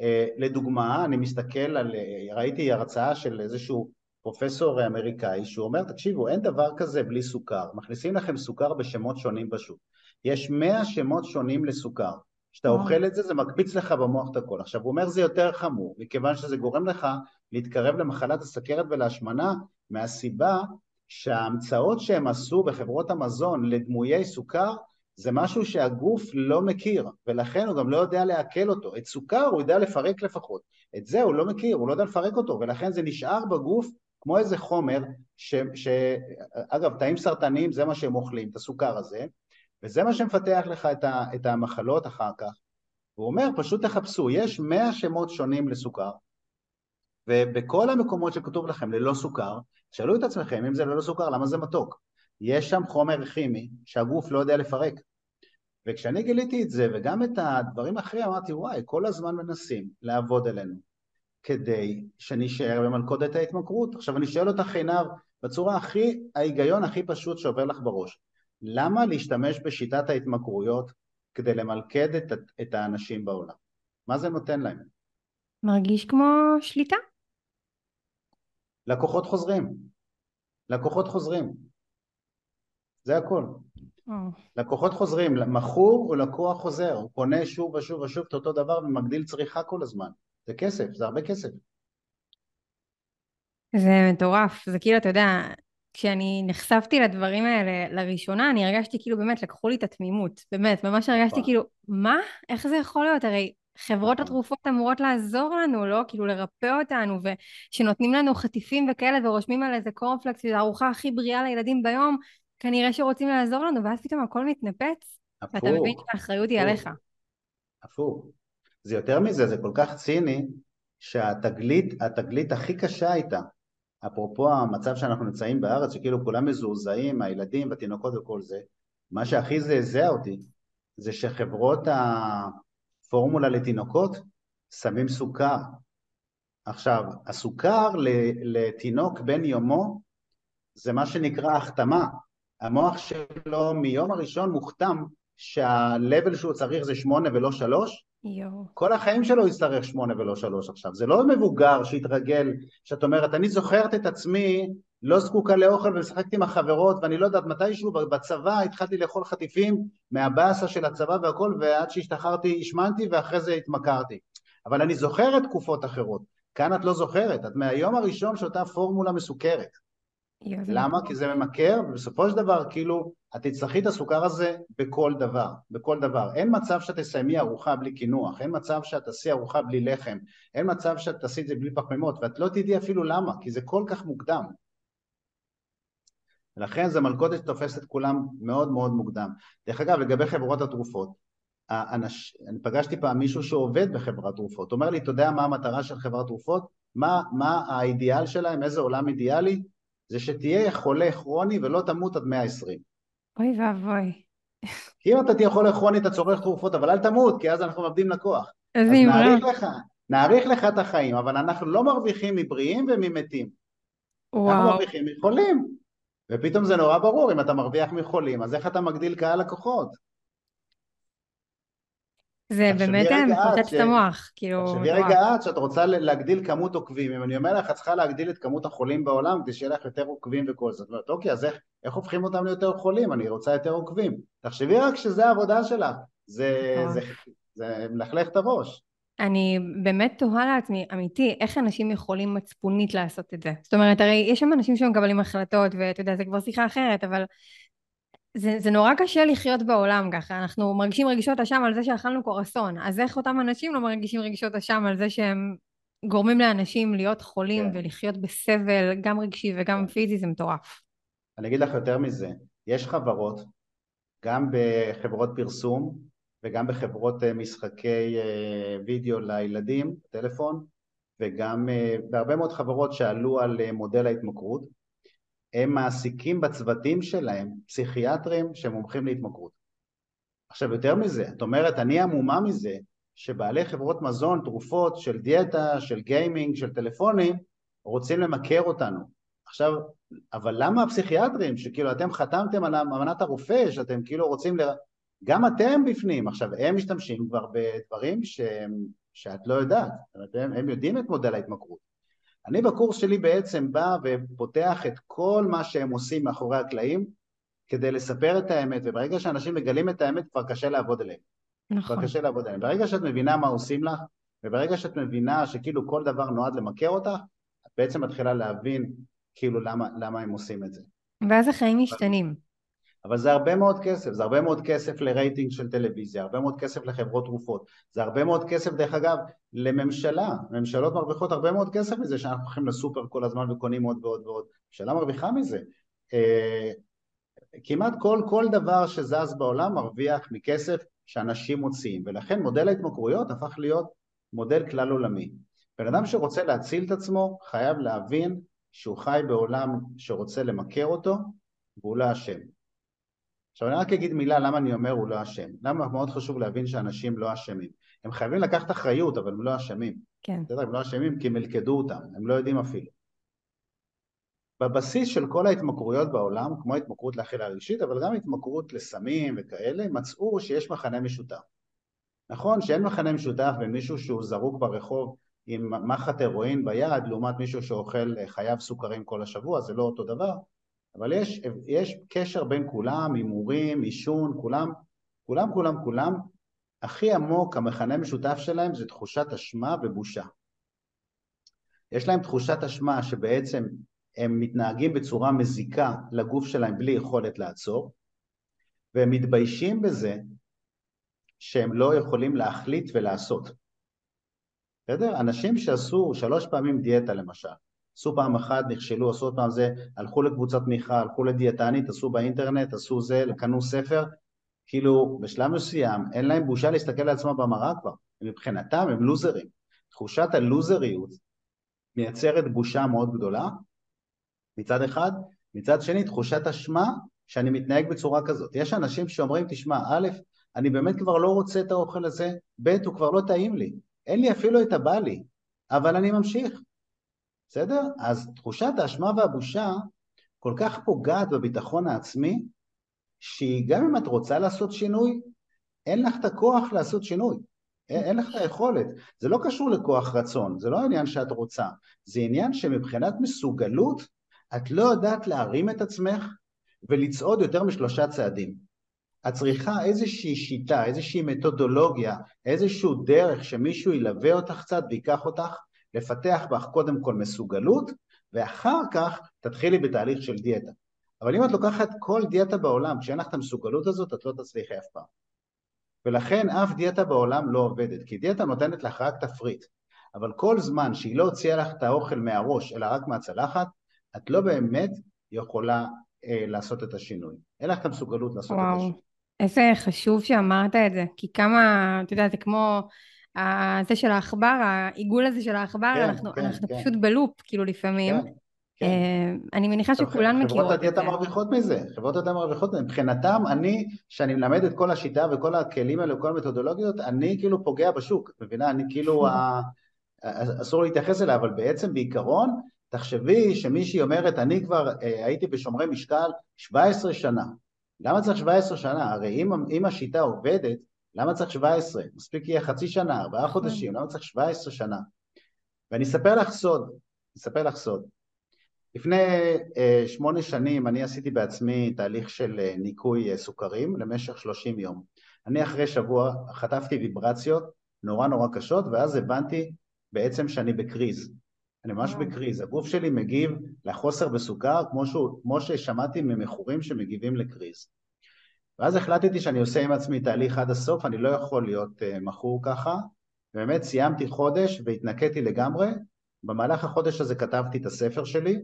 אה, לדוגמה, אני מסתכל על, ראיתי הרצאה של איזשהו פרופסור אמריקאי שהוא אומר תקשיבו אין דבר כזה בלי סוכר. מכניסים לכם סוכר בשמות שונים בשוק. יש מאה שמות שונים לסוכר. כשאתה אוכל את זה זה מקפיץ לך במוח את הכל. עכשיו הוא אומר זה יותר חמור מכיוון שזה גורם לך להתקרב למחלת הסכרת ולהשמנה מהסיבה שההמצאות שהם עשו בחברות המזון לדמויי סוכר זה משהו שהגוף לא מכיר ולכן הוא גם לא יודע לעכל אותו את סוכר הוא יודע לפרק לפחות את זה הוא לא מכיר, הוא לא יודע לפרק אותו ולכן זה נשאר בגוף כמו איזה חומר, ש, ש... אגב תאים סרטניים זה מה שהם אוכלים, את הסוכר הזה, וזה מה שמפתח לך את, ה, את המחלות אחר כך. הוא אומר פשוט תחפשו, יש מאה שמות שונים לסוכר, ובכל המקומות שכתוב לכם ללא סוכר, שאלו את עצמכם אם זה ללא סוכר למה זה מתוק. יש שם חומר כימי שהגוף לא יודע לפרק. וכשאני גיליתי את זה וגם את הדברים האחרים אמרתי וואי כל הזמן מנסים לעבוד עלינו כדי שנשאר במלכודת ההתמכרות. עכשיו אני שואל אותך עינב בצורה הכי, ההיגיון הכי פשוט שעובר לך בראש, למה להשתמש בשיטת ההתמכרויות כדי למלכד את, את האנשים בעולם? מה זה נותן להם? מרגיש כמו שליטה. לקוחות חוזרים. לקוחות חוזרים. זה הכל. Oh. לקוחות חוזרים, מכור הוא לקוח חוזר, הוא קונה שוב ושוב ושוב את אותו דבר ומגדיל צריכה כל הזמן. זה כסף, זה הרבה כסף. זה מטורף, זה כאילו, אתה יודע, כשאני נחשפתי לדברים האלה לראשונה, אני הרגשתי כאילו באמת, לקחו לי את התמימות, באמת, ממש הרגשתי נכון. כאילו, מה? איך זה יכול להיות? הרי חברות נכון. התרופות אמורות לעזור לנו, לא? כאילו לרפא אותנו, ושנותנים לנו חטיפים וכאלה ורושמים על איזה קורנפלקס, שזו הארוחה הכי בריאה לילדים ביום, כנראה שרוצים לעזור לנו, ואז פתאום הכל מתנפץ, הפוך, ואתה מבין שהאחריות היא עליך. הפוך. זה יותר מזה, זה כל כך ציני, שהתגלית, התגלית הכי קשה הייתה, אפרופו המצב שאנחנו נמצאים בארץ, שכאילו כולם מזועזעים, הילדים והתינוקות וכל זה, מה שהכי זעזע אותי, זה שחברות הפורמולה לתינוקות שמים סוכר. עכשיו, הסוכר לתינוק בן יומו זה מה שנקרא החתמה. המוח שלו מיום הראשון מוכתם שה-level שהוא צריך זה שמונה ולא שלוש, יו. כל החיים שלו יצטרך שמונה ולא שלוש עכשיו. זה לא מבוגר שהתרגל, שאת אומרת, אני זוכרת את עצמי לא זקוקה לאוכל ומשחקת עם החברות ואני לא יודעת מתישהו בצבא התחלתי לאכול חטיפים מהבאסה של הצבא והכל ועד שהשתחררתי השמנתי ואחרי זה התמכרתי אבל אני זוכרת תקופות אחרות כאן את לא זוכרת, את מהיום הראשון שאותה פורמולה מסוכרת למה? כי זה ממכר, ובסופו של דבר כאילו את תצטרכי את הסוכר הזה בכל דבר, בכל דבר. אין מצב שאת תסיימי ארוחה בלי קינוח, אין מצב שאת תעשי ארוחה בלי לחם, אין מצב שאת תעשי את זה בלי פחמימות, ואת לא תדעי אפילו למה, כי זה כל כך מוקדם. ולכן זה מלכודת שתופסת כולם מאוד מאוד מוקדם. דרך אגב, לגבי חברות התרופות, האנש... אני פגשתי פעם מישהו שעובד בחברת תרופות, אומר לי, אתה יודע מה המטרה של חברת תרופות? מה, מה האידיאל שלהם, איזה עולם אידיאלי? זה שתהיה חולה כרוני ולא תמות עד 120. אוי ואבוי. כי אם אתה תהיה חולה כרוני אתה צורך תרופות, אבל אל תמות, כי אז אנחנו מאבדים לקוח. אז נאריך לך, נאריך לך את החיים, אבל אנחנו לא מרוויחים מבריאים וממתים. וואו. אנחנו מרוויחים מחולים. ופתאום זה נורא ברור, אם אתה מרוויח מחולים, אז איך אתה מגדיל קהל לקוחות? זה באמת מפוצץ את המוח, כאילו, תחשבי. רגע את שאת רוצה להגדיל כמות עוקבים, אם אני אומר לך, את צריכה להגדיל את כמות החולים בעולם כדי שיהיה לך יותר עוקבים וכל זה. את אומרת, אוקיי, אז איך, איך הופכים אותם ליותר חולים? אני רוצה יותר עוקבים. תחשבי רק שזה העבודה שלך. זה, מטורף. זה, זה מלכלך את הראש. אני באמת תוהה לעצמי, אמיתי, איך אנשים יכולים מצפונית לעשות את זה? זאת אומרת, הרי יש שם אנשים שמקבלים החלטות, ואתה יודע, זה כבר שיחה אחרת, אבל זה, זה נורא קשה לחיות בעולם ככה. אנחנו מרגישים רגשות אשם על זה שאכלנו קורסון, אז איך אותם אנשים לא מרגישים רגשות אשם על זה שהם גורמים לאנשים להיות חולים כן. ולחיות בסבל, גם רגשי וגם כן. פיזי, זה מטורף. אני אגיד לך יותר מזה, יש חברות, גם בחברות פרסום וגם בחברות אה, משחקי אה, וידאו לילדים, טלפון, וגם אה, בהרבה מאוד חברות שעלו על מודל ההתמכרות, הם מעסיקים בצוותים שלהם פסיכיאטרים שמומחים להתמכרות. עכשיו יותר מזה, את אומרת אני עמומה מזה שבעלי חברות מזון, תרופות, של דיאטה, של גיימינג, של טלפונים, רוצים למכר אותנו. עכשיו, אבל למה הפסיכיאטרים, שכאילו אתם חתמתם על אמנת הרופא, שאתם כאילו רוצים ל... גם אתם בפנים, עכשיו הם משתמשים כבר בדברים שהם, שאת לא יודעת, הם, הם יודעים את מודל ההתמכרות. אני בקורס שלי בעצם בא ופותח את כל מה שהם עושים מאחורי הקלעים כדי לספר את האמת, וברגע שאנשים מגלים את האמת כבר קשה לעבוד עליהם. נכון. כבר קשה לעבוד עליהם. ברגע שאת מבינה מה עושים לך, וברגע שאת מבינה שכאילו כל דבר נועד למכר אותך, את בעצם מתחילה להבין כאילו למה, למה הם עושים את זה. ואז החיים משתנים. אבל זה הרבה מאוד כסף, זה הרבה מאוד כסף לרייטינג של טלוויזיה, הרבה מאוד כסף לחברות תרופות, זה הרבה מאוד כסף דרך אגב לממשלה, ממשלות מרוויחות הרבה מאוד כסף מזה שאנחנו הולכים לסופר כל הזמן וקונים עוד ועוד ועוד, ממשלה מרוויחה מזה. אה, כמעט כל, כל דבר שזז בעולם מרוויח מכסף שאנשים מוציאים, ולכן מודל ההתמכרויות הפך להיות מודל כלל עולמי. בן אדם שרוצה להציל את עצמו חייב להבין שהוא חי בעולם שרוצה למכר אותו והוא לא אשם. עכשיו אני רק אגיד מילה למה אני אומר הוא לא אשם. למה מאוד חשוב להבין שאנשים לא אשמים. הם חייבים לקחת אחריות אבל הם לא אשמים. כן. בסדר, הם לא אשמים כי הם הלכדו אותם, הם לא יודעים אפילו. בבסיס של כל ההתמכרויות בעולם, כמו התמכרות לאכילה רגשית, אבל גם התמכרות לסמים וכאלה, מצאו שיש מכנה משותף. נכון שאין מכנה משותף בין מישהו שהוא זרוק ברחוב עם מחט הרואין ביד, לעומת מישהו שאוכל חייו סוכרים כל השבוע, זה לא אותו דבר, אבל יש, יש קשר בין כולם, הימורים, עישון, כולם, כולם, כולם, כולם, הכי עמוק, המכנה משותף שלהם זה תחושת אשמה ובושה. יש להם תחושת אשמה שבעצם הם מתנהגים בצורה מזיקה לגוף שלהם בלי יכולת לעצור, והם מתביישים בזה שהם לא יכולים להחליט ולעשות. בסדר? אנשים שעשו שלוש פעמים דיאטה למשל, עשו פעם אחת, נכשלו, עשו עוד פעם זה, הלכו לקבוצת תמיכה, הלכו לדיאטנית, עשו באינטרנט, עשו זה, קנו ספר, כאילו בשלב מסוים אין להם בושה להסתכל על עצמם במראה כבר, מבחינתם הם לוזרים. תחושת הלוזריות מייצרת בושה מאוד גדולה, מצד אחד, מצד שני תחושת אשמה שאני מתנהג בצורה כזאת. יש אנשים שאומרים, תשמע, א', אני באמת כבר לא רוצה את האוכל הזה, ב', הוא כבר לא טעים לי, אין לי אפילו את הבא לי, אבל אני ממשיך, בסדר? אז תחושת האשמה והבושה כל כך פוגעת בביטחון העצמי, שהיא גם אם את רוצה לעשות שינוי, אין לך את הכוח לעשות שינוי. אין, אין לך את היכולת. זה לא קשור לכוח רצון, זה לא עניין שאת רוצה, זה עניין שמבחינת מסוגלות, את לא יודעת להרים את עצמך ולצעוד יותר משלושה צעדים. את צריכה איזושהי שיטה, איזושהי מתודולוגיה, איזשהו דרך שמישהו ילווה אותך קצת ויקח אותך, לפתח בך קודם כל מסוגלות, ואחר כך תתחילי בתהליך של דיאטה. אבל אם את לוקחת כל דיאטה בעולם, כשאין לך את המסוגלות הזאת, את לא תצליחי אף פעם. ולכן אף דיאטה בעולם לא עובדת, כי דיאטה נותנת לך רק תפריט, אבל כל זמן שהיא לא הוציאה לך את האוכל מהראש, אלא רק מהצלחת, את לא באמת יכולה אה, לעשות את השינוי. אין לך את המסוגלות לעשות וואו. את השינוי. איזה חשוב שאמרת את זה, כי כמה, אתה יודע, זה כמו זה של העכבר, העיגול הזה של העכבר, כן, אנחנו, כן, אנחנו כן. פשוט בלופ, כאילו לפעמים. כן, כן. אה, אני מניחה שכולן חברות מכירות את הדיאטה זה. מרוויחות מזה, חברות הדיאטה מרוויחות מזה, מבחינתם אני, שאני מלמד את כל השיטה וכל הכלים האלה וכל המתודולוגיות, אני כאילו פוגע בשוק, מבינה? אני כאילו, ה- אסור להתייחס אליה, אבל בעצם בעיקרון, תחשבי שמישהי אומרת, אני כבר אה, הייתי בשומרי משקל 17 שנה. למה צריך 17 שנה? הרי אם, אם השיטה עובדת, למה צריך 17? מספיק יהיה חצי שנה, ארבעה נכון. חודשים, למה צריך 17 שנה? ואני אספר לך סוד, אספר לך סוד. לפני אה, שמונה שנים אני עשיתי בעצמי תהליך של אה, ניקוי אה, סוכרים למשך 30 יום. אני אחרי שבוע חטפתי ויברציות נורא נורא קשות ואז הבנתי בעצם שאני בקריז. אני ממש בקריז, הגוף שלי מגיב לחוסר בסוכר כמו, שהוא, כמו ששמעתי ממכורים שמגיבים לקריז. ואז החלטתי שאני עושה עם עצמי תהליך עד הסוף, אני לא יכול להיות uh, מכור ככה, ובאמת סיימתי חודש והתנקיתי לגמרי, במהלך החודש הזה כתבתי את הספר שלי,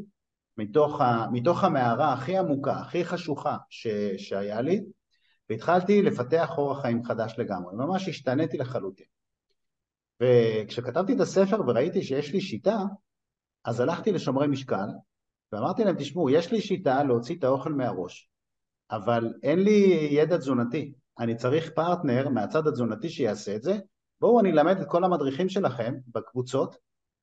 מתוך, ה, מתוך המערה הכי עמוקה, הכי חשוכה ש, שהיה לי, והתחלתי לפתח אורח חיים חדש לגמרי, ממש השתניתי לחלוטין. וכשכתבתי את הספר וראיתי שיש לי שיטה, אז הלכתי לשומרי משקל, ואמרתי להם, תשמעו, יש לי שיטה להוציא את האוכל מהראש, אבל אין לי ידע תזונתי, אני צריך פרטנר מהצד התזונתי שיעשה את זה, בואו אני אלמד את כל המדריכים שלכם בקבוצות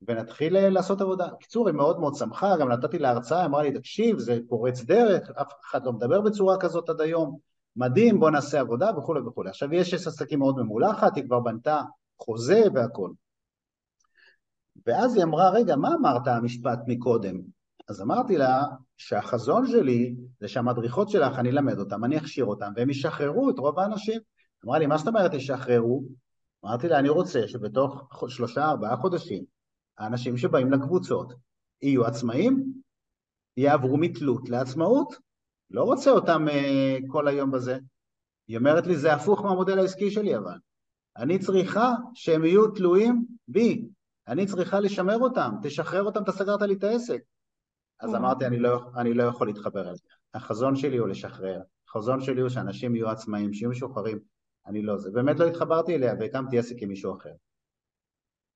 ונתחיל אה, לעשות עבודה. בקיצור, היא מאוד מאוד שמחה, גם נתתי לה הרצאה, אמרה לי, תקשיב, זה פורץ דרך, אף אחד לא מדבר בצורה כזאת עד היום, מדהים, בוא נעשה עבודה וכולי וכולי. עכשיו יש שש עסקים מאוד ממולחת, היא כבר בנתה חוזה והכל. ואז היא אמרה, רגע, מה אמרת המשפט מקודם? אז אמרתי לה שהחזון שלי זה שהמדריכות שלך, אני אלמד אותם, אני אכשיר אותם, והם ישחררו את רוב האנשים. אמרה לי, מה זאת אומרת ישחררו? אמרתי לה, אני רוצה שבתוך שלושה, ארבעה חודשים, האנשים שבאים לקבוצות יהיו עצמאים, יעברו מתלות לעצמאות. לא רוצה אותם uh, כל היום בזה. היא אומרת לי, זה הפוך מהמודל העסקי שלי אבל. אני צריכה שהם יהיו תלויים בי, אני צריכה לשמר אותם, תשחרר אותם, אתה סגרת לי את העסק. אז אמרתי, אני לא, אני לא יכול להתחבר על זה. החזון שלי הוא לשחרר, החזון שלי הוא שאנשים יהיו עצמאים, שיהיו משוחררים, אני לא זה. באמת לא התחברתי אליה והקמתי עסק עם מישהו אחר.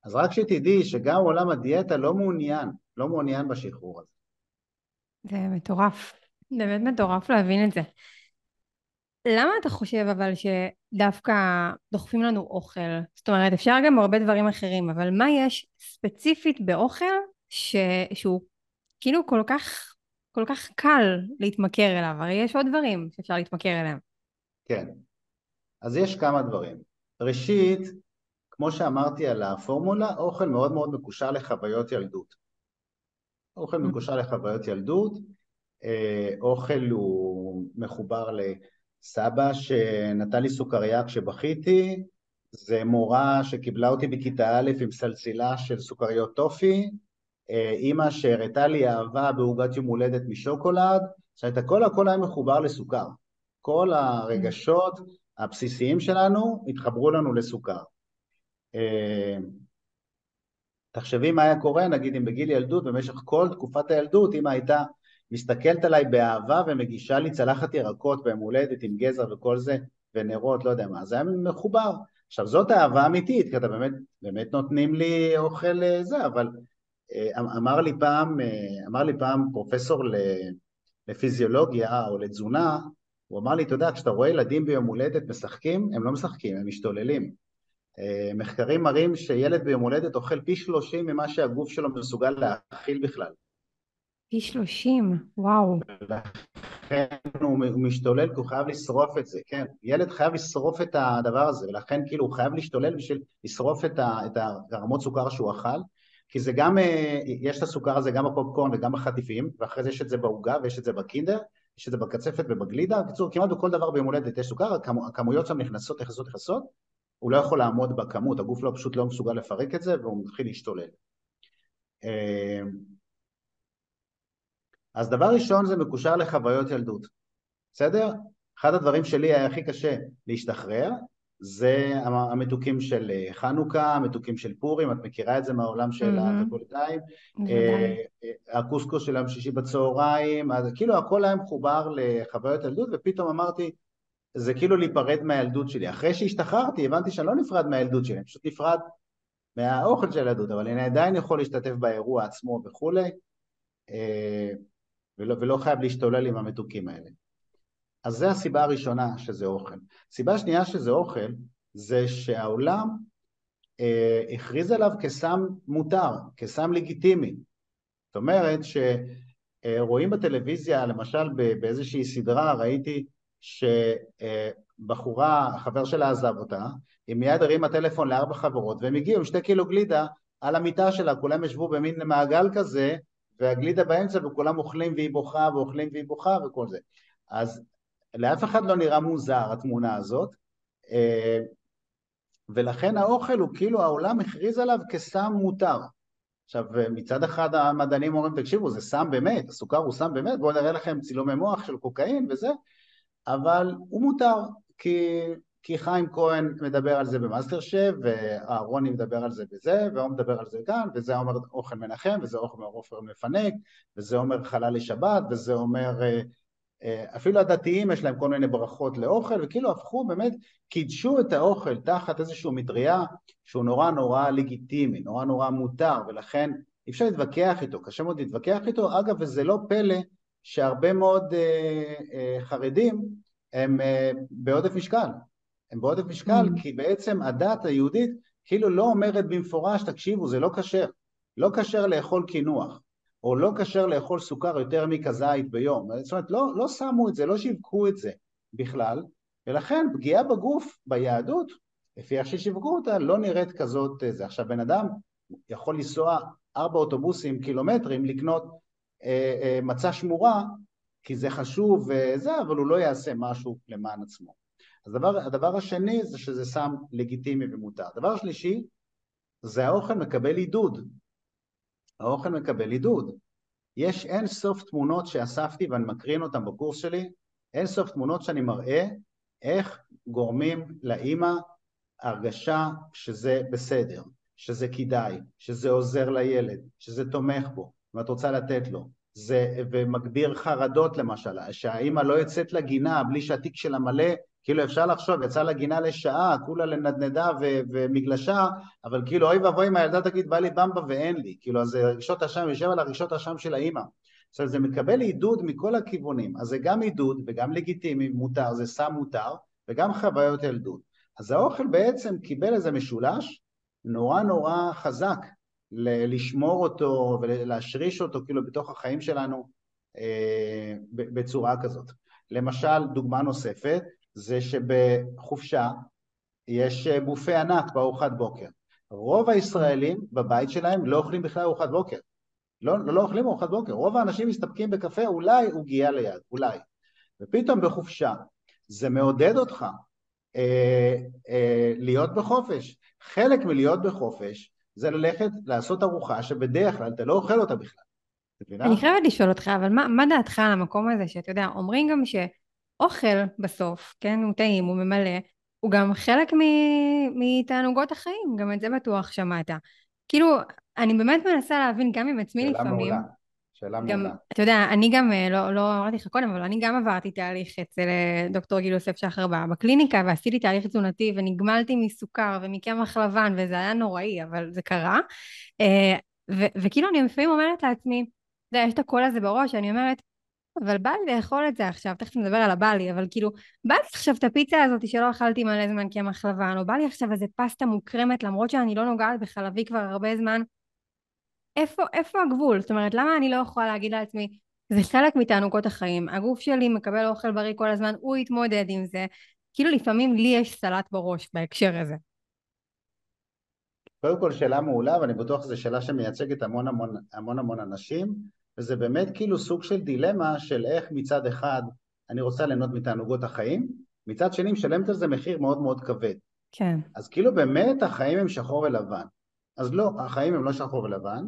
אז רק שתדעי שגם עולם הדיאטה לא מעוניין, לא מעוניין בשחרור הזה. זה מטורף, באמת מטורף להבין את זה. למה אתה חושב אבל שדווקא דוחפים לנו אוכל? זאת אומרת, אפשר גם הרבה דברים אחרים, אבל מה יש ספציפית באוכל ש... שהוא כאילו כל כך, כל כך קל להתמכר אליו? הרי יש עוד דברים שאפשר להתמכר אליהם. כן, אז יש כמה דברים. ראשית, כמו שאמרתי על הפורמולה, אוכל מאוד מאוד מקושר לחוויות ילדות. אוכל mm. מקושר לחוויות ילדות, אה, אוכל הוא מחובר לסבא שנתן לי סוכריה כשבכיתי, זה מורה שקיבלה אותי בכיתה א' עם סלסילה של סוכריות טופי, אימא שהראתה לי אהבה בעוגת יום הולדת משוקולד, זאת הכל הכל היה מחובר לסוכר. כל הרגשות הבסיסיים שלנו התחברו לנו לסוכר. אה, תחשבי מה היה קורה, נגיד אם בגיל ילדות, במשך כל תקופת הילדות, אמא הייתה מסתכלת עליי באהבה ומגישה לי צלחת ירקות ביום הולדת עם גזר וכל זה, ונרות, לא יודע מה, זה היה מחובר. עכשיו זאת אהבה אמיתית, כי אתה באמת, באמת נותנים לי אוכל אה, זה, אבל אה, אמר לי פעם, אמר לי פעם פרופסור לפיזיולוגיה או לתזונה, הוא אמר לי, אתה יודע, כשאתה רואה ילדים ביום הולדת משחקים, הם לא משחקים, הם משתוללים. אה, מחקרים מראים שילד ביום הולדת אוכל פי שלושים ממה שהגוף שלו מסוגל להכיל בכלל. פי שלושים, וואו. לכן הוא משתולל כי הוא חייב לשרוף את זה, כן. ילד חייב לשרוף את הדבר הזה, ולכן כאילו הוא חייב להשתולל בשביל לשרוף את, ה, את הרמות סוכר שהוא אכל, כי זה גם, אה, יש את הסוכר הזה גם בפופקורן וגם בחטיפים, ואחרי זה יש את זה בעוגה ויש את זה בקינדר, יש את זה בקצפת ובגלידה, בקיצור כמעט בכל דבר ביום הולדת יש סוכר, הכמויות שם נכנסות, נכנסות, נכנסות, הוא לא יכול לעמוד בכמות, הגוף לא פשוט לא מסוגל לפרק את זה והוא מתחיל להשתולל. אה, אז דבר ראשון זה מקושר לחוויות ילדות, בסדר? אחד הדברים שלי היה הכי קשה להשתחרר זה המתוקים של אה, חנוכה, המתוקים של פורים, את מכירה את זה מהעולם של הטריפוליטאים, אה, הקוסקוס של היום שישי בצהריים, אז כאילו הכל היה מחובר לחוויות ילדות ופתאום אמרתי זה כאילו להיפרד מהילדות שלי. אחרי שהשתחררתי הבנתי שאני לא נפרד מהילדות שלי, אני פשוט נפרד מהאוכל של הילדות, אבל אני עדיין יכול להשתתף באירוע עצמו וכולי, אה, ולא, ולא חייב להשתולל עם המתוקים האלה. אז זו הסיבה הראשונה שזה אוכל. סיבה שנייה שזה אוכל, זה שהעולם אה, הכריז עליו כסם מותר, כסם לגיטימי. זאת אומרת שרואים בטלוויזיה, למשל באיזושהי סדרה ראיתי שבחורה, החבר שלה עזב אותה, היא מיד הרימה טלפון לארבע חברות והם הגיעו עם שתי קילו גלידה על המיטה שלה, כולם ישבו במין מעגל כזה והגלידה באמצע וכולם אוכלים והיא בוכה ואוכלים והיא בוכה וכל זה. אז לאף אחד לא נראה מוזר התמונה הזאת אה, ולכן האוכל הוא כאילו העולם הכריז עליו כסם מותר. עכשיו מצד אחד המדענים אומרים תקשיבו זה סם באמת, הסוכר הוא סם באמת, בואו נראה לכם צילומי מוח של קוקאין וזה, אבל הוא מותר כי, כי חיים כהן מדבר על זה במאסטר שף ואהרוני מדבר על זה בזה והוא מדבר על זה כאן וזה אומר אוכל מנחם וזה אוכל עופר מפנק וזה אומר חלל לשבת וזה אומר אה, אפילו הדתיים יש להם כל מיני ברכות לאוכל וכאילו הפכו באמת, קידשו את האוכל תחת איזושהי מטריה שהוא נורא נורא לגיטימי, נורא נורא מותר ולכן אי אפשר להתווכח איתו, קשה מאוד להתווכח איתו, אגב וזה לא פלא שהרבה מאוד אה, אה, חרדים הם אה, בעודף משקל, הם בעודף משקל mm. כי בעצם הדת היהודית כאילו לא אומרת במפורש תקשיבו זה לא כשר, לא כשר לאכול קינוח או לא כשר לאכול סוכר יותר מכזית ביום. זאת אומרת, לא, לא שמו את זה, לא שיווקו את זה בכלל, ולכן פגיעה בגוף, ביהדות, לפי איך ששיווקו אותה, לא נראית כזאת זה. עכשיו, בן אדם יכול לנסוע ארבע אוטובוסים, קילומטרים, לקנות אה, אה, מצה שמורה, כי זה חשוב וזה, אבל הוא לא יעשה משהו למען עצמו. אז הדבר, הדבר השני זה שזה סם לגיטימי ומותר. הדבר השלישי, זה האוכל מקבל עידוד. האוכל מקבל עידוד. יש אין סוף תמונות שאספתי ואני מקרין אותן בקורס שלי, אין סוף תמונות שאני מראה איך גורמים לאימא הרגשה שזה בסדר, שזה כדאי, שזה עוזר לילד, שזה תומך בו, ואת רוצה לתת לו, זה, ומגביר חרדות למשל, שהאימא לא יוצאת לגינה בלי שהתיק שלה מלא כאילו אפשר לחשוב, יצא לגינה לשעה, כולה לנדנדה ו- ומגלשה, אבל כאילו אוי ואבוי אם הילדה תגיד בא לי במבה ואין לי, כאילו אז רגשות אשם, יושב על הרגשות אשם של האימא. עכשיו זה מקבל עידוד מכל הכיוונים, אז זה גם עידוד וגם לגיטימי, מותר, זה סם מותר, וגם חוויות ילדות. אז האוכל בעצם קיבל איזה משולש נורא נורא חזק ל- לשמור אותו ולהשריש אותו כאילו בתוך החיים שלנו אה, בצורה כזאת. למשל, דוגמה נוספת, זה שבחופשה יש בופה ענק בארוחת בוקר. רוב הישראלים בבית שלהם לא אוכלים בכלל ארוחת בוקר. לא, לא אוכלים ארוחת בוקר. רוב האנשים מסתפקים בקפה, אולי עוגייה ליד, אולי. ופתאום בחופשה זה מעודד אותך אה, אה, להיות בחופש. חלק מלהיות בחופש זה ללכת לעשות ארוחה שבדרך כלל אתה לא אוכל אותה בכלל. אני חייבת לשאול אותך, אבל מה, מה דעתך על המקום הזה שאתה יודע, אומרים גם ש... אוכל בסוף, כן, הוא טעים, הוא ממלא, הוא גם חלק מתענוגות החיים, גם את זה בטוח שמעת. כאילו, אני באמת מנסה להבין גם עם עצמי שאלה לפעמים. מעולה. שאלה גם, מעולה. אתה יודע, אני גם, אה, לא, לא אמרתי לך קודם, אבל אני גם עברתי תהליך אצל אה, דוקטור גיל יוסף שחר בקליניקה, ועשיתי תהליך תזונתי, ונגמלתי מסוכר ומקמח לבן, וזה היה נוראי, אבל זה קרה. אה, ו- וכאילו, אני לפעמים אומרת לעצמי, אתה יודע, יש את הקול הזה בראש, אני אומרת, אבל בא לי לאכול את זה עכשיו, תכף נדבר על הבא לי, אבל כאילו, בא לי עכשיו את הפיצה הזאת שלא אכלתי מלא זמן קמח לבן, או בא לי עכשיו איזה פסטה מוקרמת למרות שאני לא נוגעת בחלבי כבר הרבה זמן. איפה, איפה הגבול? זאת אומרת, למה אני לא יכולה להגיד לעצמי, זה חלק מתענוגות החיים, הגוף שלי מקבל אוכל בריא כל הזמן, הוא יתמודד עם זה. כאילו לפעמים לי יש סלט בראש בהקשר הזה. קודם כל שאלה מעולה, ואני בטוח שזו שאלה שמייצגת המון המון המון המון אנשים. וזה באמת כאילו סוג של דילמה של איך מצד אחד אני רוצה ליהנות מתענוגות החיים, מצד שני משלמת על זה מחיר מאוד מאוד כבד. כן. אז כאילו באמת החיים הם שחור ולבן. אז לא, החיים הם לא שחור ולבן,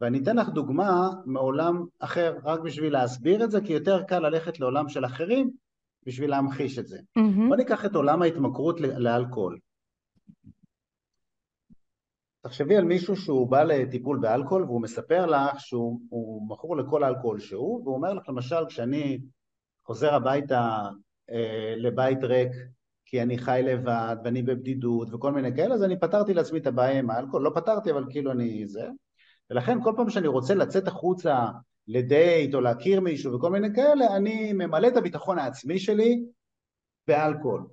ואני אתן לך דוגמה מעולם אחר, רק בשביל להסביר את זה, כי יותר קל ללכת לעולם של אחרים בשביל להמחיש את זה. Mm-hmm. בוא ניקח את עולם ההתמכרות לאלכוהול. תחשבי על מישהו שהוא בא לטיפול באלכוהול והוא מספר לך שהוא מכור לכל אלכוהול שהוא, והוא אומר לך למשל כשאני חוזר הביתה אה, לבית ריק כי אני חי לבד ואני בבדידות וכל מיני כאלה, אז אני פתרתי לעצמי את הבעיה עם האלכוהול, לא פתרתי אבל כאילו אני זה, ולכן כל פעם שאני רוצה לצאת החוצה לדייט או להכיר מישהו וכל מיני כאלה, אני ממלא את הביטחון העצמי שלי באלכוהול.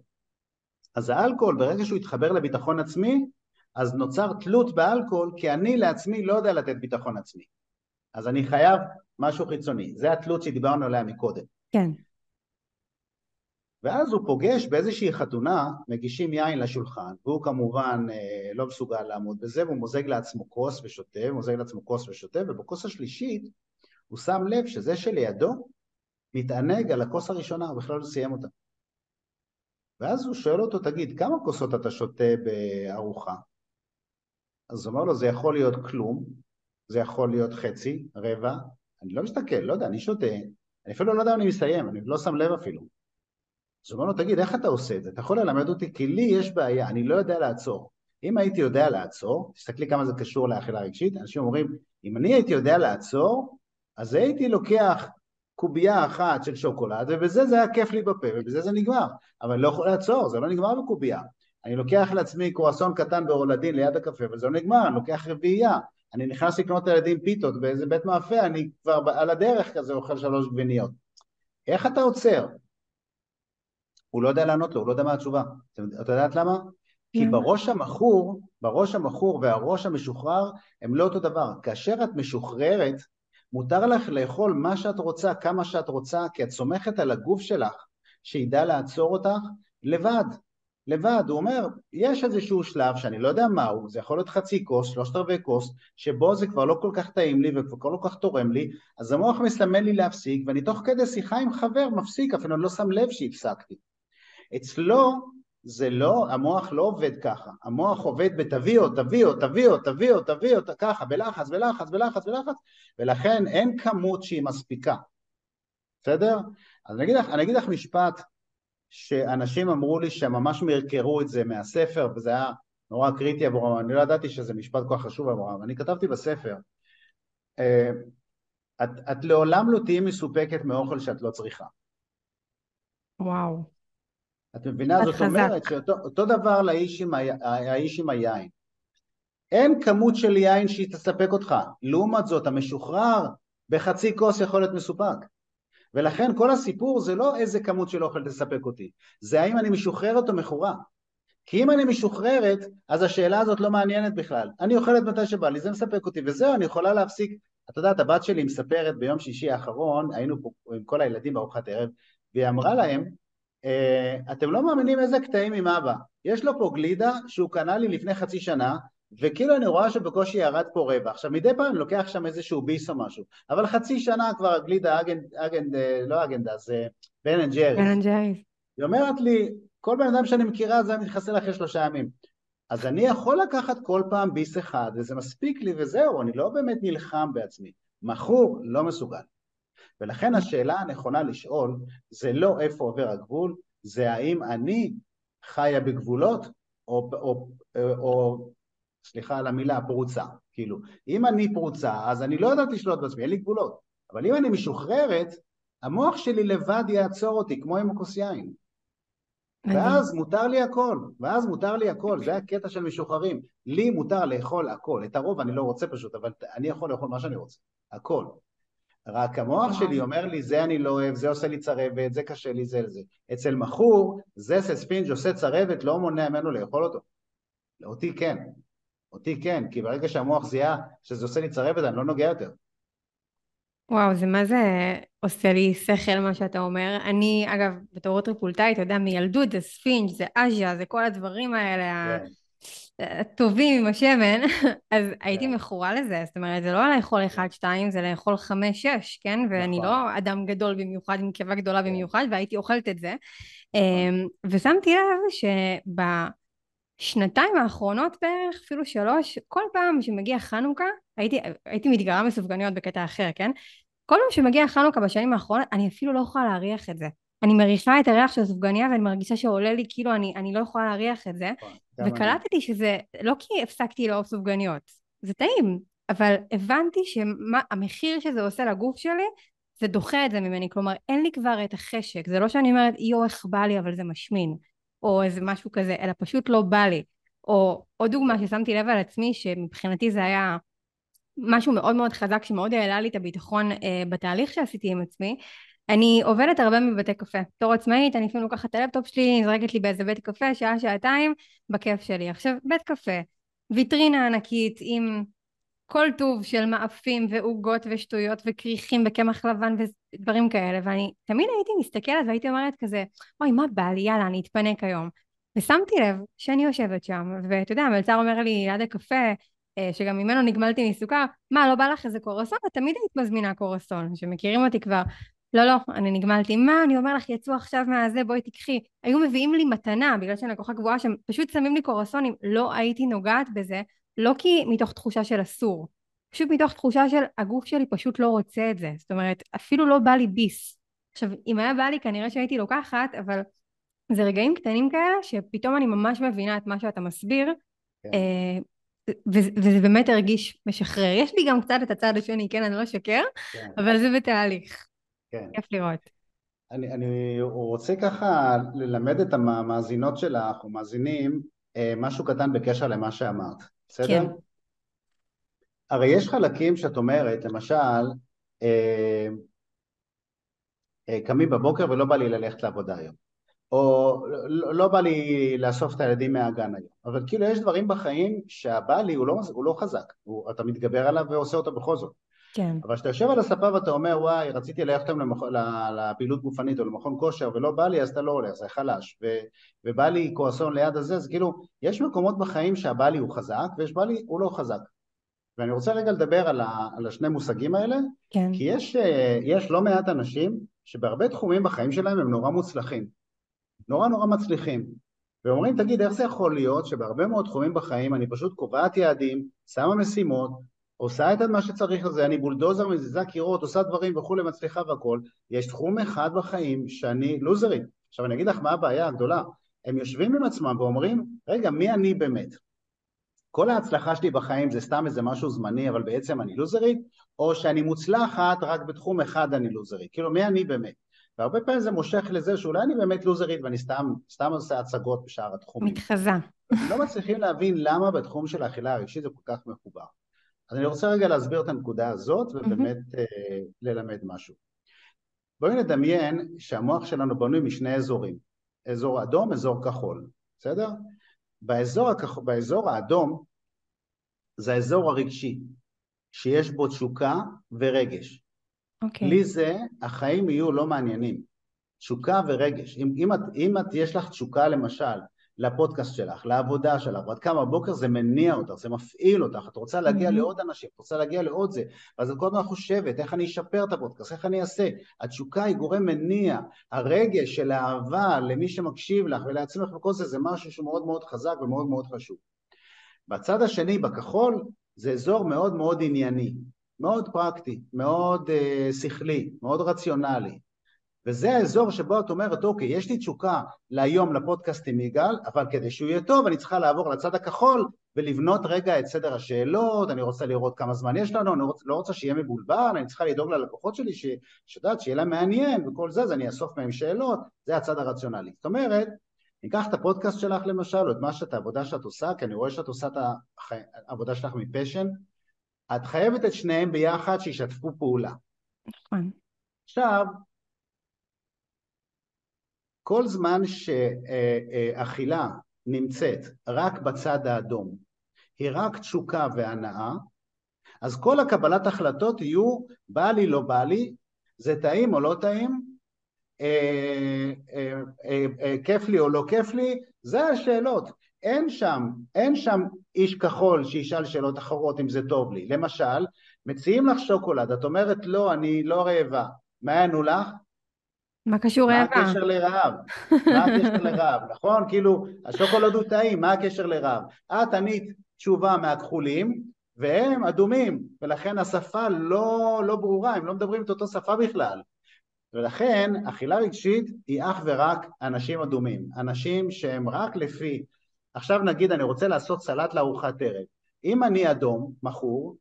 אז האלכוהול ברגע שהוא יתחבר לביטחון עצמי אז נוצר תלות באלכוהול כי אני לעצמי לא יודע לתת ביטחון עצמי. אז אני חייב משהו חיצוני. זה התלות שדיברנו עליה מקודם. כן. ואז הוא פוגש באיזושהי חתונה, מגישים יין לשולחן, והוא כמובן אה, לא מסוגל לעמוד בזה, והוא מוזג לעצמו כוס ושותה, מוזג לעצמו כוס ושותה, ובכוס השלישית הוא שם לב שזה שלידו מתענג על הכוס הראשונה, הוא בכלל לא סיים אותה. ואז הוא שואל אותו, תגיד, כמה כוסות אתה שותה בארוחה? אז הוא אומר לו, זה יכול להיות כלום, זה יכול להיות חצי, רבע, אני לא מסתכל, לא יודע, אני שותה, אני אפילו לא יודע אם אני מסיים, אני לא שם לב אפילו. אז הוא אומר לו, תגיד, איך אתה עושה את זה? אתה יכול ללמד אותי? כי לי יש בעיה, אני לא יודע לעצור. אם הייתי יודע לעצור, תסתכלי כמה זה קשור לאכילה רגשית, אנשים אומרים, אם אני הייתי יודע לעצור, אז הייתי לוקח קובייה אחת של שוקולד, ובזה זה היה כיף לי בפה, ובזה זה נגמר. אבל אני לא יכול לעצור, זה לא נגמר בקובייה. אני לוקח לעצמי קרואסון קטן באורלדין ליד הקפה, וזה לא נגמר, אני לוקח רביעייה. אני נכנס לקנות לילדים פיתות באיזה בית מאפה, אני כבר על הדרך כזה אוכל שלוש גביניות. איך אתה עוצר? הוא לא יודע לענות לו, הוא לא יודע מה התשובה. את יודעת למה? כי. בראש המכור, בראש המכור והראש המשוחרר הם לא אותו דבר. כאשר את משוחררת, מותר לך לאכול מה שאת רוצה, כמה שאת רוצה, כי את סומכת על הגוף שלך שידע לעצור אותך לבד. לבד, הוא אומר, יש איזשהו שלב שאני לא יודע מהו, זה יכול להיות חצי כוס, שלושת רבעי כוס, שבו זה כבר לא כל כך טעים לי וכבר לא כל כך תורם לי, אז המוח מסמן לי להפסיק, ואני תוך כדי שיחה עם חבר מפסיק, אפילו לא שם לב שהפסקתי. אצלו זה לא, המוח לא עובד ככה, המוח עובד בתביאו, תביאו, תביאו, תביאו, תביאו, ככה, בלחץ, בלחץ, בלחץ, בלחץ, ולכן אין כמות שהיא מספיקה, בסדר? אז אני אגיד לך, אני אגיד לך משפט שאנשים אמרו לי שהם ממש מרקרו את זה מהספר, וזה היה נורא קריטי עבורם, אני לא ידעתי שזה משפט כל כך חשוב עבורם, אני כתבתי בספר, אה, את, את לעולם לא תהיי מסופקת מאוכל שאת לא צריכה. וואו. את מבינה? זאת חזק. אומרת שאותו דבר לאיש עם, ה, האיש עם היין. אין כמות של יין שהיא תספק אותך. לעומת זאת, המשוחרר בחצי כוס יכול להיות מסופק. ולכן כל הסיפור זה לא איזה כמות של אוכל תספק אותי, זה האם אני משוחררת או מכורה. כי אם אני משוחררת, אז השאלה הזאת לא מעניינת בכלל. אני אוכלת מתי שבא לי, זה מספק אותי, וזהו, אני יכולה להפסיק. את יודעת, הבת שלי מספרת ביום שישי האחרון, היינו פה עם כל הילדים בארוחת ערב, והיא אמרה להם, אה, אתם לא מאמינים איזה קטעים עם אבא. יש לו פה גלידה שהוא קנה לי לפני חצי שנה, וכאילו אני רואה שבקושי ירד פה רבע. עכשיו מדי פעם אני לוקח שם איזשהו ביס או משהו, אבל חצי שנה כבר הגלידה Häagen-D, Häagen-D לא Häagen-Da, זה Ben & Jerry's. Ben & Jerry's. היא אומרת לי, כל בן אדם שאני מכירה זה מתחסל אחרי שלושה ימים. אז אני יכול לקחת כל פעם ביס אחד, וזה מספיק לי וזהו, אני לא באמת נלחם בעצמי. מכור לא מסוגל. ולכן השאלה הנכונה לשאול זה לא איפה עובר הגבול, זה האם אני חיה בגבולות או, או, או, או סליחה על המילה, פרוצה. כאילו, אם אני פרוצה, אז אני לא יודעת לשלוט בעצמי, אין לי גבולות. אבל אם אני משוחררת, המוח שלי לבד יעצור אותי, כמו עם הכוס יין. ואז מותר לי הכל, ואז מותר לי הכל, זה הקטע של משוחררים. לי מותר לאכול הכל, את הרוב אני לא רוצה פשוט, אבל אני יכול לאכול מה שאני רוצה, הכל. רק המוח שלי אומר לי, זה אני לא אוהב, זה עושה לי צרבת, זה קשה לי, זה זה. אצל מכור, זה ספינג' עושה צרבת, לא מונע ממנו לאכול אותו. אותי כן. אותי כן, כי ברגע שהמוח זיהה שזה עושה לי צרבת, אני לא נוגע יותר. וואו, זה מה זה עושה לי שכל מה שאתה אומר. אני, אגב, בתור טריפולטאית, אתה יודע, מילדות זה ספינג', זה אז'ה, זה כל הדברים האלה כן. הטובים עם השמן, אז כן. הייתי מכורה לזה. זאת אומרת, זה לא לאכול אחד, שתיים, זה לאכול חמש, שש, כן? ואני נכון. לא אדם גדול במיוחד, עם קיבה גדולה כן. במיוחד, והייתי אוכלת את זה. נכון. אמ, ושמתי לב שב... שנתיים האחרונות בערך, אפילו שלוש, כל פעם שמגיע חנוכה, הייתי, הייתי מתגרה מסופגניות בקטע אחר, כן? כל פעם שמגיע חנוכה בשנים האחרונות, אני אפילו לא יכולה להריח את זה. אני מריחה את הריח של הסופגניה ואני מרגישה שעולה לי כאילו אני, אני לא יכולה להריח את זה. נכון, וקלטתי שזה לא כי הפסקתי לאהוב סופגניות, זה טעים, אבל הבנתי שהמחיר שזה עושה לגוף שלי, זה דוחה את זה ממני, כלומר אין לי כבר את החשק, זה לא שאני אומרת יואו איך בא לי אבל זה משמין. או איזה משהו כזה, אלא פשוט לא בא לי. או עוד דוגמה ששמתי לב על עצמי, שמבחינתי זה היה משהו מאוד מאוד חזק, שמאוד העלה לי את הביטחון אה, בתהליך שעשיתי עם עצמי. אני עובדת הרבה מבתי קפה. בתור עצמאית, אני לפעמים לוקחת את הלפטופ שלי, נזרקת לי באיזה בית קפה, שעה, שעתיים, בכיף שלי. עכשיו, בית קפה, ויטרינה ענקית עם כל טוב של מאפים ועוגות ושטויות וכריכים וקמח לבן ודברים כאלה ואני תמיד הייתי מסתכלת והייתי אומרת כזה אוי מה בא לי יאללה אני אתפנק היום. ושמתי לב שאני יושבת שם ואתה יודע המלצר אומר לי ליד הקפה אה, שגם ממנו נגמלתי מסוכר. מה לא בא לך איזה קורסון? את תמיד היית מזמינה קורסון שמכירים אותי כבר. לא לא אני נגמלתי. מה אני אומר לך יצאו עכשיו מהזה בואי תקחי. היו מביאים לי מתנה בגלל שאני לקוחה גבוהה שהם פשוט שמים לי קורסונים לא הייתי נוגעת בזה לא כי מתוך תחושה של אסור, פשוט מתוך תחושה של הגוף שלי פשוט לא רוצה את זה, זאת אומרת אפילו לא בא לי ביס. עכשיו אם היה בא לי כנראה שהייתי לוקחת אבל זה רגעים קטנים כאלה שפתאום אני ממש מבינה את מה שאתה מסביר כן. אה, וזה באמת הרגיש משחרר. יש לי גם קצת את הצד השני, כן, אני לא אשקר, כן. אבל זה בתהליך. כן. כיף לראות. אני, אני רוצה ככה ללמד את המאזינות שלך, או מאזינים, אה, משהו קטן בקשר למה שאמרת. בסדר? כן. הרי יש חלקים שאת אומרת, למשל, אה, אה, קמים בבוקר ולא בא לי ללכת לעבודה היום, או לא, לא בא לי לאסוף את הילדים מהגן היום, אבל כאילו יש דברים בחיים שהבא לי הוא לא, הוא לא חזק, הוא, אתה מתגבר עליו ועושה אותו בכל זאת. כן. אבל כשאתה יושב על הספה ואתה אומר וואי רציתי ללכת היום למכ... לפעילות גופנית או למכון כושר ולא בא לי אז אתה לא הולך זה חלש. ו... ובא לי קורסון ליד הזה אז כאילו יש מקומות בחיים שהבא לי הוא חזק ויש בא לי הוא לא חזק ואני רוצה רגע לדבר על, ה... על השני מושגים האלה כן. כי יש, אה, יש לא מעט אנשים שבהרבה תחומים בחיים שלהם הם נורא מוצלחים נורא נורא מצליחים ואומרים תגיד איך זה יכול להיות שבהרבה מאוד תחומים בחיים אני פשוט קובעת יעדים, שמה משימות עושה את מה שצריך לזה, אני בולדוזר, מזיזה קירות, עושה דברים וכולי, מצליחה והכל. יש תחום אחד בחיים שאני לוזרית. עכשיו אני אגיד לך מה הבעיה הגדולה. הם יושבים עם עצמם ואומרים, רגע, מי אני באמת? כל ההצלחה שלי בחיים זה סתם איזה משהו זמני, אבל בעצם אני לוזרית, או שאני מוצלחת רק בתחום אחד אני לוזרית. כאילו, מי אני באמת? והרבה פעמים זה מושך לזה שאולי אני באמת לוזרית ואני סתם, סתם עושה הצגות בשאר התחומים. מתחזה. לא מצליחים להבין למה בתחום של האכילה הרגשית זה כל כך מחובר. אז אני רוצה רגע להסביר את הנקודה הזאת ובאמת mm-hmm. uh, ללמד משהו. בואי נדמיין שהמוח שלנו בנוי משני אזורים, אזור אדום, אזור כחול, בסדר? באזור, הכח... באזור האדום זה האזור הרגשי, שיש בו תשוקה ורגש. Okay. אוקיי. בלי זה החיים יהיו לא מעניינים. תשוקה ורגש. אם, אם, את, אם את יש לך תשוקה למשל לפודקאסט שלך, לעבודה שלך, ועד כמה בבוקר זה מניע אותך, זה מפעיל אותך, את רוצה להגיע mm-hmm. לעוד אנשים, את רוצה להגיע לעוד זה, ואז את כל הזמן חושבת איך אני אשפר את הפודקאסט, איך אני אעשה, התשוקה היא גורם מניע, הרגש של האהבה למי שמקשיב לך ולעצמך וכל זה, זה משהו שהוא מאוד מאוד חזק ומאוד מאוד חשוב. בצד השני, בכחול, זה אזור מאוד מאוד ענייני, מאוד פרקטי, מאוד uh, שכלי, מאוד רציונלי, וזה האזור שבו את אומרת, אוקיי, יש לי תשוקה להיום לפודקאסט עם יגאל, אבל כדי שהוא יהיה טוב אני צריכה לעבור לצד הכחול ולבנות רגע את סדר השאלות, אני רוצה לראות כמה זמן יש לנו, אני רוצ, לא רוצה שיהיה מבולבל, אני צריכה לדאוג ללקוחות שלי, שיודעת שיהיה להם מעניין וכל זה, אז אני אאסוף מהם שאלות, זה הצד הרציונלי. זאת אומרת, ניקח את הפודקאסט שלך למשל, או את מה שאת, העבודה שאת עושה, כי אני רואה שאת עושה את העבודה שלך מפשן, את חייבת את שניהם ביחד שישתפו פעולה. נכון. עכשיו, כל זמן שאכילה נמצאת רק בצד האדום, היא רק תשוקה והנאה, אז כל הקבלת החלטות יהיו בא לי, לא בא לי, זה טעים או לא טעים, אה, אה, אה, אה, כיף לי או לא כיף לי, זה השאלות. אין שם, אין שם איש כחול שישאל שאלות אחרות אם זה טוב לי. למשל, מציעים לך שוקולד, את אומרת לא, אני לא רעבה. מה יענו לך? מה קשור רעבה? מה הקשר לרעב? מה הקשר לרעב, נכון? כאילו, השוקולד הוא טעים, מה הקשר לרעב? את ענית תשובה מהכחולים, והם אדומים, ולכן השפה לא, לא ברורה, הם לא מדברים את אותו שפה בכלל. ולכן אכילה רגשית היא אך ורק אנשים אדומים, אנשים שהם רק לפי, עכשיו נגיד אני רוצה לעשות סלט לארוחת ערב, אם אני אדום, מכור,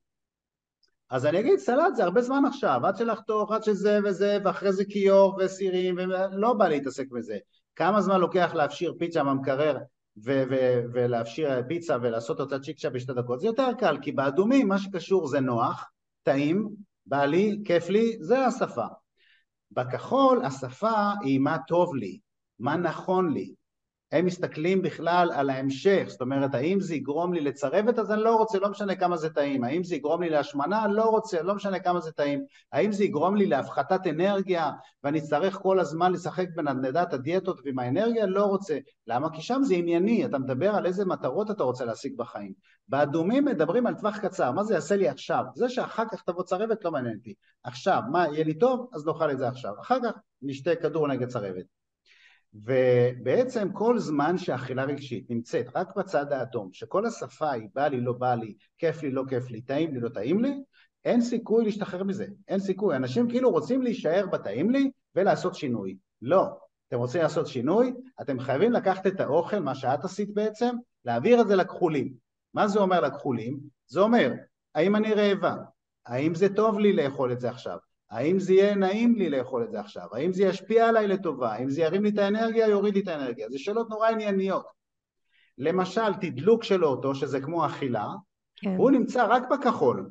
אז אני אגיד סלט זה הרבה זמן עכשיו, עד שלחתוך, עד שזה וזה, ואחרי זה כיור וסירים, ולא בא להתעסק בזה. כמה זמן לוקח להפשיר פיצה מהמקרר ו- ו- ולהפשיר פיצה ולעשות אותה צ'יקצ'ה בשתי דקות? זה יותר קל, כי באדומים מה שקשור זה נוח, טעים, בא לי, כיף לי, זה השפה. בכחול השפה היא מה טוב לי, מה נכון לי. הם מסתכלים בכלל על ההמשך, זאת אומרת, האם זה יגרום לי לצרבת, אז אני לא רוצה, לא משנה כמה זה טעים, האם זה יגרום לי להשמנה, לא רוצה, לא משנה כמה זה טעים, האם זה יגרום לי להפחתת אנרגיה, ואני אצטרך כל הזמן לשחק בנדנדת הדיאטות ועם האנרגיה, לא רוצה. למה? כי שם זה ענייני, אתה מדבר על איזה מטרות אתה רוצה להשיג בחיים. באדומים מדברים על טווח קצר, מה זה יעשה לי עכשיו? זה שאחר כך תבוא צרבת לא מעניין אותי. עכשיו, מה, יהיה לי טוב? אז נאכל את זה עכשיו. אחר כך נשתה כדור נגד צרבת. ובעצם כל זמן שאכילה רגשית נמצאת רק בצד האדום, שכל השפה היא בא לי, לא בא לי, כיף לי, לא כיף לי, טעים לי, לא טעים לי, אין סיכוי להשתחרר מזה, אין סיכוי. אנשים כאילו רוצים להישאר בטעים לי ולעשות שינוי. לא. אתם רוצים לעשות שינוי, אתם חייבים לקחת את האוכל, מה שאת עשית בעצם, להעביר את זה לכחולים. מה זה אומר לכחולים? זה אומר, האם אני רעבה? האם זה טוב לי לאכול את זה עכשיו? האם זה יהיה נעים לי לאכול את זה עכשיו? האם זה ישפיע עליי לטובה? האם זה ירים לי את האנרגיה, יוריד לי את האנרגיה? זה שאלות נורא ענייניות. למשל, תדלוק של אוטו, שזה כמו אכילה, כן. הוא נמצא רק בכחול.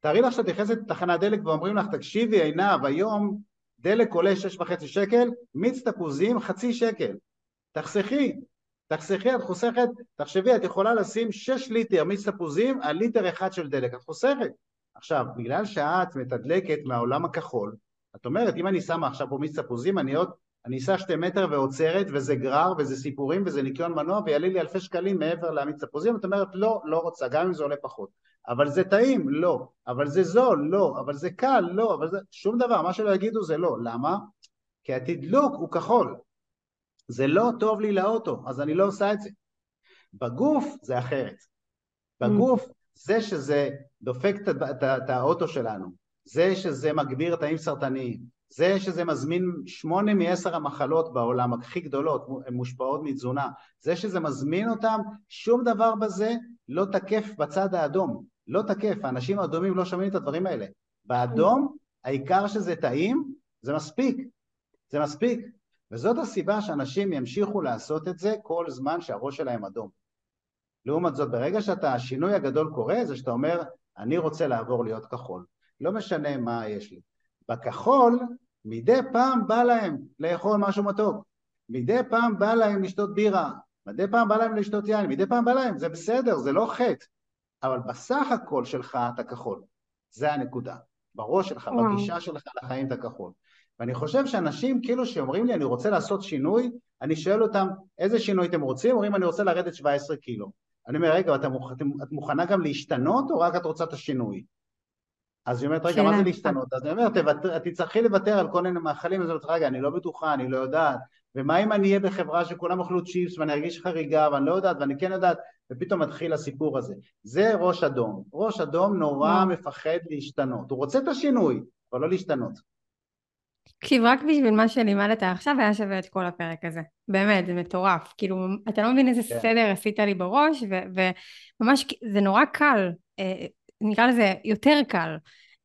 תארי לך שאת נכנסת לתחנת דלק ואומרים לך, תקשיבי עינב, היום דלק עולה שש וחצי שקל, מיץ תפוזים חצי שקל. תחסכי, תחסכי, את חוסכת, תחשבי, את יכולה לשים שש ליטר מיץ תפוזים על ליטר אחד של דלק, את חוסכת. עכשיו, בגלל שאת מתדלקת מהעולם הכחול, את אומרת, אם אני שמה עכשיו פה מיץ תפוזים, אני עוד, אני אסע שתי מטר ועוצרת, וזה גרר, וזה סיפורים, וזה ניקיון מנוע, ויעלה לי אלפי שקלים מעבר למיץ תפוזים, את אומרת, לא, לא רוצה, גם אם זה עולה פחות. אבל זה טעים, לא. אבל זה זול, לא. אבל זה קל, לא. אבל זה... שום דבר, מה שלא יגידו זה לא. למה? כי התדלוק הוא כחול. זה לא טוב לי לאוטו, אז אני לא עושה את זה. בגוף זה אחרת. בגוף זה שזה דופק את האוטו שלנו, זה שזה מגביר תאים סרטניים, זה שזה מזמין שמונה מעשר המחלות בעולם הכי גדולות, הן מושפעות מתזונה, זה שזה מזמין אותם, שום דבר בזה לא תקף בצד האדום, לא תקף, האנשים האדומים לא שומעים את הדברים האלה. באדום, העיקר שזה טעים, זה מספיק, זה מספיק. וזאת הסיבה שאנשים ימשיכו לעשות את זה כל זמן שהראש שלהם אדום. לעומת זאת, ברגע שאתה, השינוי הגדול קורה, זה שאתה אומר, אני רוצה לעבור להיות כחול. לא משנה מה יש לי. בכחול, מדי פעם בא להם לאכול משהו מתוק. מדי פעם בא להם לשתות בירה. מדי פעם בא להם לשתות יין. מדי פעם בא להם, זה בסדר, זה לא חטא. אבל בסך הכל שלך אתה כחול. זה הנקודה. בראש שלך, בגישה שלך לחיים אתה כחול. ואני חושב שאנשים כאילו שאומרים לי אני רוצה לעשות שינוי, אני שואל אותם איזה שינוי אתם רוצים? אומרים אני רוצה לרדת 17 קילו. אני אומר, רגע, את, מוכ... את מוכנה גם להשתנות או רק את רוצה את השינוי? אז היא אומרת, רגע, מה זה להשתנות? אז אני אומר, תצטרכי לוותר על כל מיני מאכלים, אז היא אומרת, רגע, אני לא בטוחה, אני לא יודעת, ומה אם אני אהיה בחברה שכולם אוכלו צ'יפס ואני ארגיש חריגה ואני לא יודעת ואני כן יודעת, ופתאום מתחיל הסיפור הזה. זה ראש אדום. ראש אדום נורא מפחד להשתנות. הוא רוצה את השינוי, אבל לא להשתנות. תקשיב, רק בשביל מה שלימדת עכשיו היה שווה את כל הפרק הזה. באמת, זה מטורף. כאילו, אתה לא מבין איזה כן. סדר עשית לי בראש, וממש, זה נורא קל, אה, נקרא לזה יותר קל,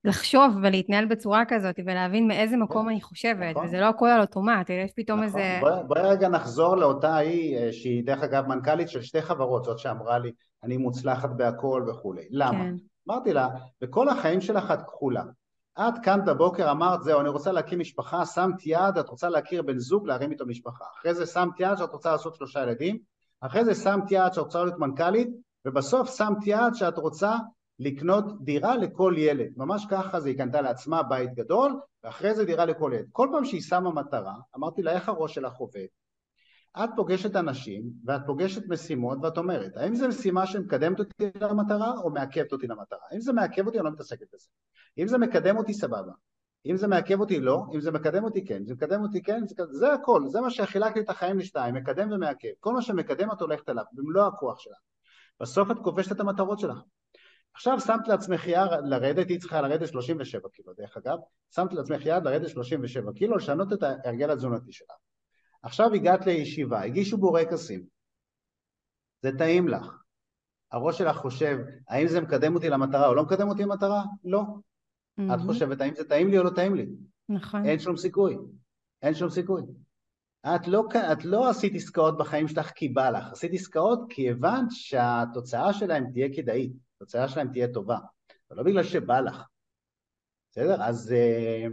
לחשוב ולהתנהל בצורה כזאת, ולהבין מאיזה מקום אני חושבת, נכון. וזה לא הכל על אוטומט, יש פתאום נכון. איזה... בואי בוא רגע נחזור לאותה היא, אה, שהיא דרך אגב מנכ"לית של שתי חברות, זאת שאמרה לי, אני מוצלחת בהכל וכולי. למה? כן. אמרתי לה, בכל החיים שלך את כחולה. את קמת בבוקר, אמרת, זהו, אני רוצה להקים משפחה, שמת יד, את רוצה להכיר בן זוג, להרים איתו משפחה. אחרי זה שמת יד שאת רוצה לעשות שלושה ילדים, אחרי זה שמת יד שאת רוצה להיות מנכ"לית, ובסוף שמת יד שאת רוצה לקנות דירה לכל ילד. ממש ככה זה, היא קנתה לעצמה בית גדול, ואחרי זה דירה לכל ילד. כל פעם שהיא שמה מטרה, אמרתי לה, איך הראש שלך עובד? את פוגשת אנשים, ואת פוגשת משימות, ואת אומרת, האם זו משימה שמקדמת אותי למטרה, או מעכבת אותי למטרה? אם זה מעכב אותי, אני לא מתעסקת בזה. אם זה מקדם אותי, סבבה. אם זה מעכב אותי, לא. אם זה מקדם אותי, כן. אם זה מקדם אותי, כן. זה, זה הכל. זה מה שחילקתי את החיים לשתיים, מקדם ומעכב. כל מה שמקדם את הולכת אליו, במלוא הכוח שלך. בסוף את כובשת את המטרות שלך. עכשיו שמת לעצמך יד לרדת, היא צריכה לרדת 37 קילו דרך אגב, שמת לעצמך יד לרדת 37 קילו, לשנות את ההרגל התזונתי שלה. עכשיו הגעת לישיבה, הגישו בורקסים, זה טעים לך. הראש שלך חושב, האם זה מקדם אותי למטרה או לא מקדם אותי למטרה? לא. Mm-hmm. את חושבת, האם זה טעים לי או לא טעים לי? נכון. אין שום סיכוי. אין שום סיכוי. את לא, את לא עשית עסקאות בחיים שלך כי בא לך, עשית עסקאות כי הבנת שהתוצאה שלהן תהיה כדאית, התוצאה שלהן תהיה טובה, ולא בגלל שבא לך. בסדר? אז, אה,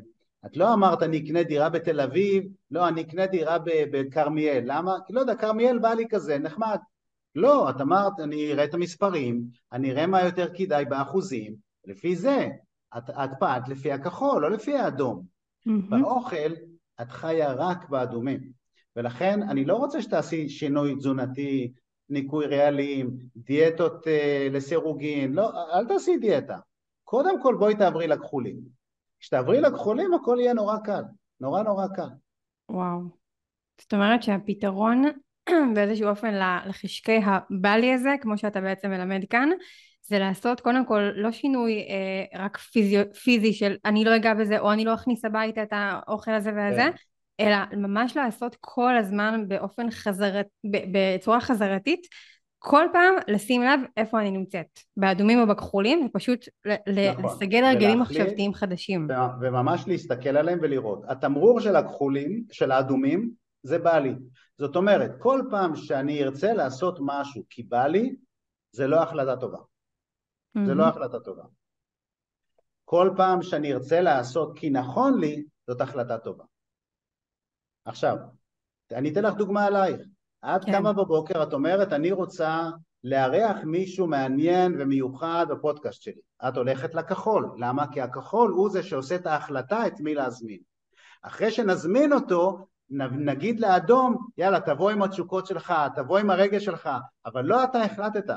את לא אמרת אני אקנה דירה בתל אביב, לא, אני אקנה דירה בכרמיאל. למה? כי לא יודע, כרמיאל בא לי כזה, נחמד. לא, את אמרת, אני אראה את המספרים, אני אראה מה יותר כדאי באחוזים, לפי זה. את, את פעלת לפי הכחול, לא לפי האדום. Mm-hmm. באוכל את חיה רק באדומים. ולכן אני לא רוצה שתעשי שינוי תזונתי, ניקוי ריאלים, דיאטות uh, לסירוגין, לא, אל תעשי דיאטה. קודם כל בואי תעברי לכחולים. כשתעברי לכחולים הכל יהיה נורא קל, נורא נורא קל. וואו. זאת אומרת שהפתרון באיזשהו אופן לחשקי הבלי הזה, כמו שאתה בעצם מלמד כאן, זה לעשות קודם כל לא שינוי אה, רק פיזי, פיזי של אני לא אגע בזה או אני לא אכניס הביתה את האוכל הזה והזה, כן. אלא ממש לעשות כל הזמן באופן חזרת, בצורה חזרתית, כל פעם לשים לב איפה אני נמצאת, באדומים או בכחולים, ופשוט נכון. לסגל הרגלים מחשבתיים חדשים. וממש להסתכל עליהם ולראות. התמרור של הכחולים, של האדומים, זה בא לי. זאת אומרת, כל פעם שאני ארצה לעשות משהו כי בא לי, זה לא החלטה טובה. Mm-hmm. זה לא החלטה טובה. כל פעם שאני ארצה לעשות כי נכון לי, זאת החלטה טובה. עכשיו, אני אתן לך דוגמה עלייך. את כן. קמה בבוקר, את אומרת, אני רוצה לארח מישהו מעניין ומיוחד בפודקאסט שלי. את הולכת לכחול. למה? כי הכחול הוא זה שעושה את ההחלטה את מי להזמין. אחרי שנזמין אותו, נגיד לאדום, יאללה, תבוא עם התשוקות שלך, תבוא עם הרגש שלך, אבל לא אתה החלטת,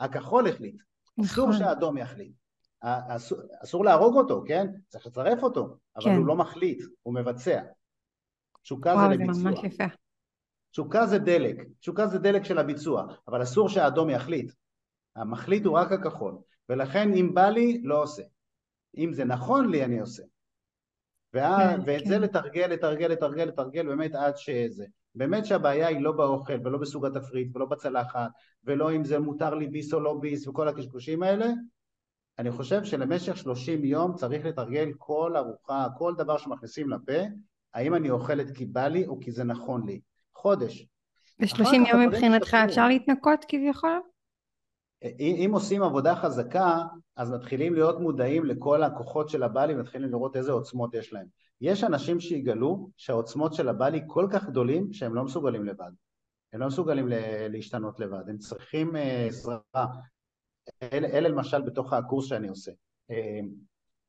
הכחול החליט. נכון. אסור שהאדום יחליט. אסור, אסור להרוג אותו, כן? צריך לצרף אותו, אבל כן. הוא לא מחליט, הוא מבצע. תשוקה זה לביצוע. זה ממש יפה. תשוקה זה דלק, תשוקה זה דלק של הביצוע, אבל אסור שהאדום יחליט. המחליט הוא רק הכחול, ולכן אם בא לי, לא עושה. אם זה נכון לי, אני עושה. וה... כן, ואת כן. זה לתרגל, לתרגל, לתרגל, לתרגל באמת עד שזה. באמת שהבעיה היא לא באוכל ולא בסוג התפריט ולא בצלחת ולא אם זה מותר לי ביס או לא ביס וכל הקשקושים האלה אני חושב שלמשך 30 יום צריך לתרגל כל ארוחה, כל דבר שמכניסים לפה האם אני אוכלת כי בא לי או כי זה נכון לי. חודש. ב-30 יום מבחינתך אפשר להתנקות כביכול? אם עושים עבודה חזקה, אז מתחילים להיות מודעים לכל הכוחות של הבעלי ומתחילים לראות איזה עוצמות יש להם. יש אנשים שיגלו שהעוצמות של הבעלי כל כך גדולים שהם לא מסוגלים לבד. הם לא מסוגלים להשתנות לבד, הם צריכים אה, עזרה. אלה, אלה למשל בתוך הקורס שאני עושה. אה,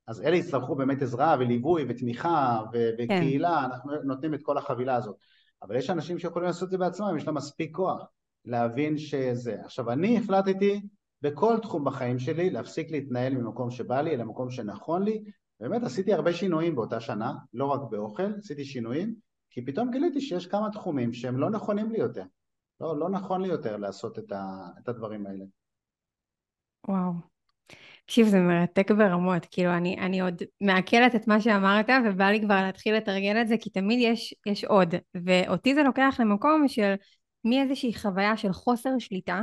אז אלה יצטרכו באמת עזרה וליווי ותמיכה ו- כן. וקהילה, אנחנו נותנים את כל החבילה הזאת. אבל יש אנשים שיכולים לעשות את זה בעצמם, יש להם מספיק כוח להבין שזה. עכשיו אני החלטתי בכל תחום בחיים שלי להפסיק להתנהל ממקום שבא לי, אלא ממקום שנכון לי. באמת עשיתי הרבה שינויים באותה שנה, לא רק באוכל, עשיתי שינויים, כי פתאום גיליתי שיש כמה תחומים שהם לא נכונים לי יותר. לא, לא נכון לי יותר לעשות את, ה, את הדברים האלה. וואו. תקשיב, זה מרתק ברמות, כאילו אני, אני עוד מעכלת את מה שאמרת ובא לי כבר להתחיל לתרגל את זה כי תמיד יש, יש עוד ואותי זה לוקח למקום של מאיזושהי חוויה של חוסר שליטה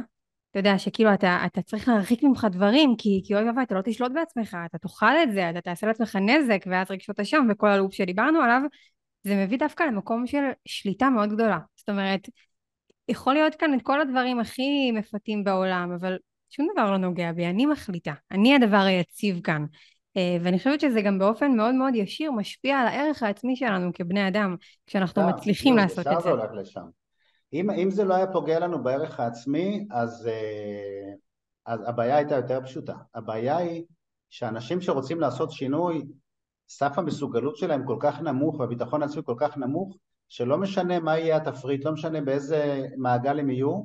אתה יודע שכאילו אתה, אתה צריך להרחיק ממך דברים כי, כי אוי ואבוי אתה לא תשלוט בעצמך אתה תאכל את זה אתה תעשה לעצמך נזק ואז רגשות אשם וכל הלופ שדיברנו עליו זה מביא דווקא למקום של שליטה מאוד גדולה זאת אומרת יכול להיות כאן את כל הדברים הכי מפתים בעולם אבל שום דבר לא נוגע בי, אני מחליטה, אני הדבר היציב כאן. אה, ואני חושבת שזה גם באופן מאוד מאוד ישיר משפיע על הערך העצמי שלנו כבני אדם, כשאנחנו מצליחים לעשות את זה. אם, אם זה לא היה פוגע לנו בערך העצמי, אז, אה, אז הבעיה הייתה יותר פשוטה. הבעיה היא שאנשים שרוצים לעשות שינוי, סף המסוגלות שלהם כל כך נמוך והביטחון העצמי כל כך נמוך, שלא משנה מה יהיה התפריט, לא משנה באיזה מעגל הם יהיו,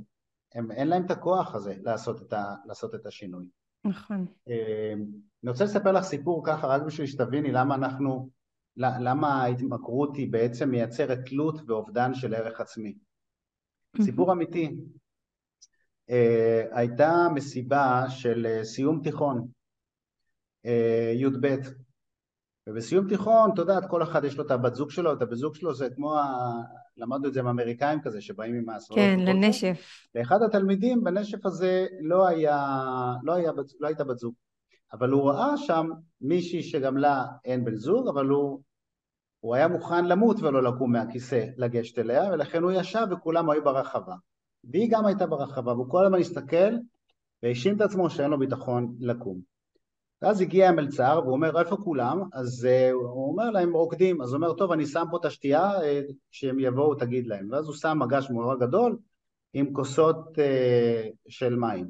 הם, אין להם את הכוח הזה לעשות את, ה, לעשות את השינוי. נכון. אמ, אני רוצה לספר לך סיפור ככה, רק בשביל שתביני למה אנחנו, למה ההתמכרות היא בעצם מייצרת תלות ואובדן של ערך עצמי. סיפור אמיתי. אה, הייתה מסיבה של אה, סיום תיכון, אה, י"ב, ובסיום תיכון, אתה יודע, כל אחד יש לו את הבת זוג שלו, את הבת זוג שלו, זה כמו, ה... למדנו את זה עם האמריקאים כזה, שבאים עם העשרות. כן, לנשף. לאחד התלמידים בנשף הזה לא, היה, לא, היה, לא הייתה בת זוג, אבל הוא ראה שם מישהי שגם לה אין בן זוג, אבל הוא, הוא היה מוכן למות ולא לקום מהכיסא לגשת אליה, ולכן הוא ישב וכולם היו ברחבה. והיא גם הייתה ברחבה, והוא כל הזמן הסתכל והאשים את עצמו שאין לו ביטחון לקום. ואז הגיע המלצר והוא אומר איפה כולם? אז uh, הוא אומר להם רוקדים, אז הוא אומר טוב אני שם פה את השתייה, כשהם יבואו תגיד להם, ואז הוא שם מגש מאוד גדול עם כוסות uh, של מים.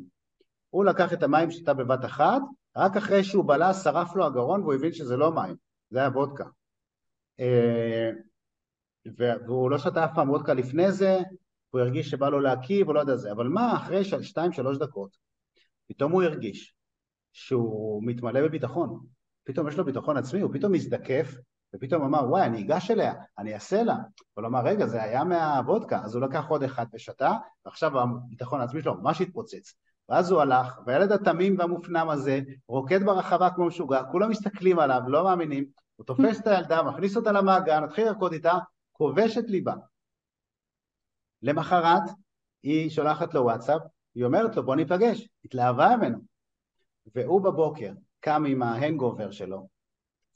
הוא לקח את המים שתה בבת אחת, רק אחרי שהוא בלע שרף לו הגרון והוא הבין שזה לא מים, זה היה וודקה. Uh, והוא לא שתה אף פעם וודקה לפני זה, הוא הרגיש שבא לו להקיא והוא לא יודע זה, אבל מה אחרי שתיים שלוש דקות, פתאום הוא הרגיש שהוא מתמלא בביטחון, פתאום יש לו ביטחון עצמי, הוא פתאום מזדקף ופתאום אמר וואי אני אגש אליה, אני אעשה לה, הוא אמר רגע זה היה מהוודקה, אז הוא לקח עוד אחד ושתה ועכשיו הביטחון העצמי שלו ממש התפוצץ. ואז הוא הלך, והילד התמים והמופנם הזה רוקד ברחבה כמו משוגע, כולם מסתכלים עליו, לא מאמינים, הוא תופס את הילדה, מכניס אותה למעגל, מתחיל לרקוד איתה, כובש את ליבה. למחרת היא שולחת לו וואטסאפ, היא אומרת לו בוא ניפגש, התלהבה ממנו. והוא בבוקר קם עם ההנגובר שלו,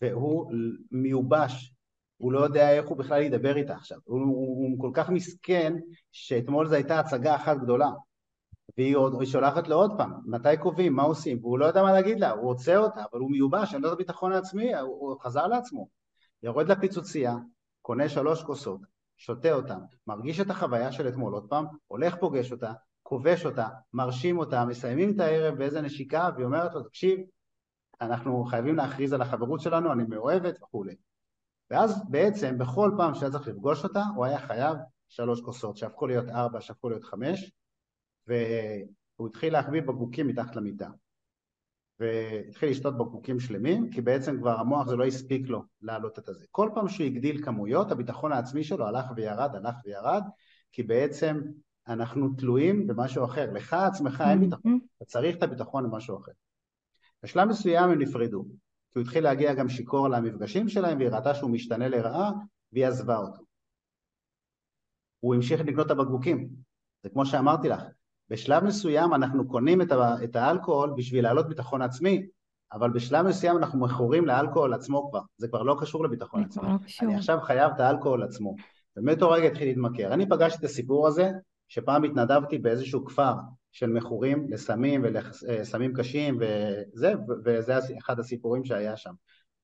והוא מיובש, הוא לא יודע איך הוא בכלל ידבר איתה עכשיו, הוא, הוא, הוא כל כך מסכן שאתמול זו הייתה הצגה אחת גדולה, והיא עוד, שולחת לו עוד פעם, מתי קובעים, מה עושים, והוא לא יודע מה להגיד לה, הוא רוצה אותה, אבל הוא מיובש, אין לו את הביטחון העצמי, הוא, הוא חזר לעצמו, יורד לפיצוצייה, קונה שלוש כוסות, שותה אותם, מרגיש את החוויה של אתמול עוד פעם, הולך פוגש אותה, כובש אותה, מרשים אותה, מסיימים את הערב באיזה נשיקה והיא אומרת לו תקשיב אנחנו חייבים להכריז על החברות שלנו, אני מאוהבת וכולי. ואז בעצם בכל פעם שהיה צריך לפגוש אותה הוא היה חייב שלוש כוסות שהפכו להיות ארבע, שהפכו להיות חמש והוא התחיל להחביא בקבוקים מתחת למיטה והתחיל לשתות בקבוקים שלמים כי בעצם כבר המוח זה לא הספיק לו להעלות את הזה. כל פעם שהוא הגדיל כמויות הביטחון העצמי שלו הלך וירד, הלך וירד כי בעצם אנחנו תלויים במשהו אחר. לך עצמך אין ביטחון, אתה צריך את הביטחון למשהו אחר. בשלב מסוים הם נפרדו, כי הוא התחיל להגיע גם שיכור למפגשים שלהם והיא ראתה שהוא משתנה לרעה והיא עזבה אותו. הוא המשיך לקנות את הבקבוקים, זה כמו שאמרתי לך, בשלב מסוים אנחנו קונים את, האלכוהול בשביל להעלות ביטחון עצמי, אבל בשלב מסוים אנחנו מכורים לאלכוהול עצמו כבר, זה כבר לא קשור לביטחון עצמי. לא אני עכשיו חייב את האלכוהול עצמו. ומאותו רגע התחיל להתמכר. אני פגשתי את הסיפור הזה שפעם התנדבתי באיזשהו כפר של מכורים לסמים ולסמים קשים וזה, וזה אחד הסיפורים שהיה שם.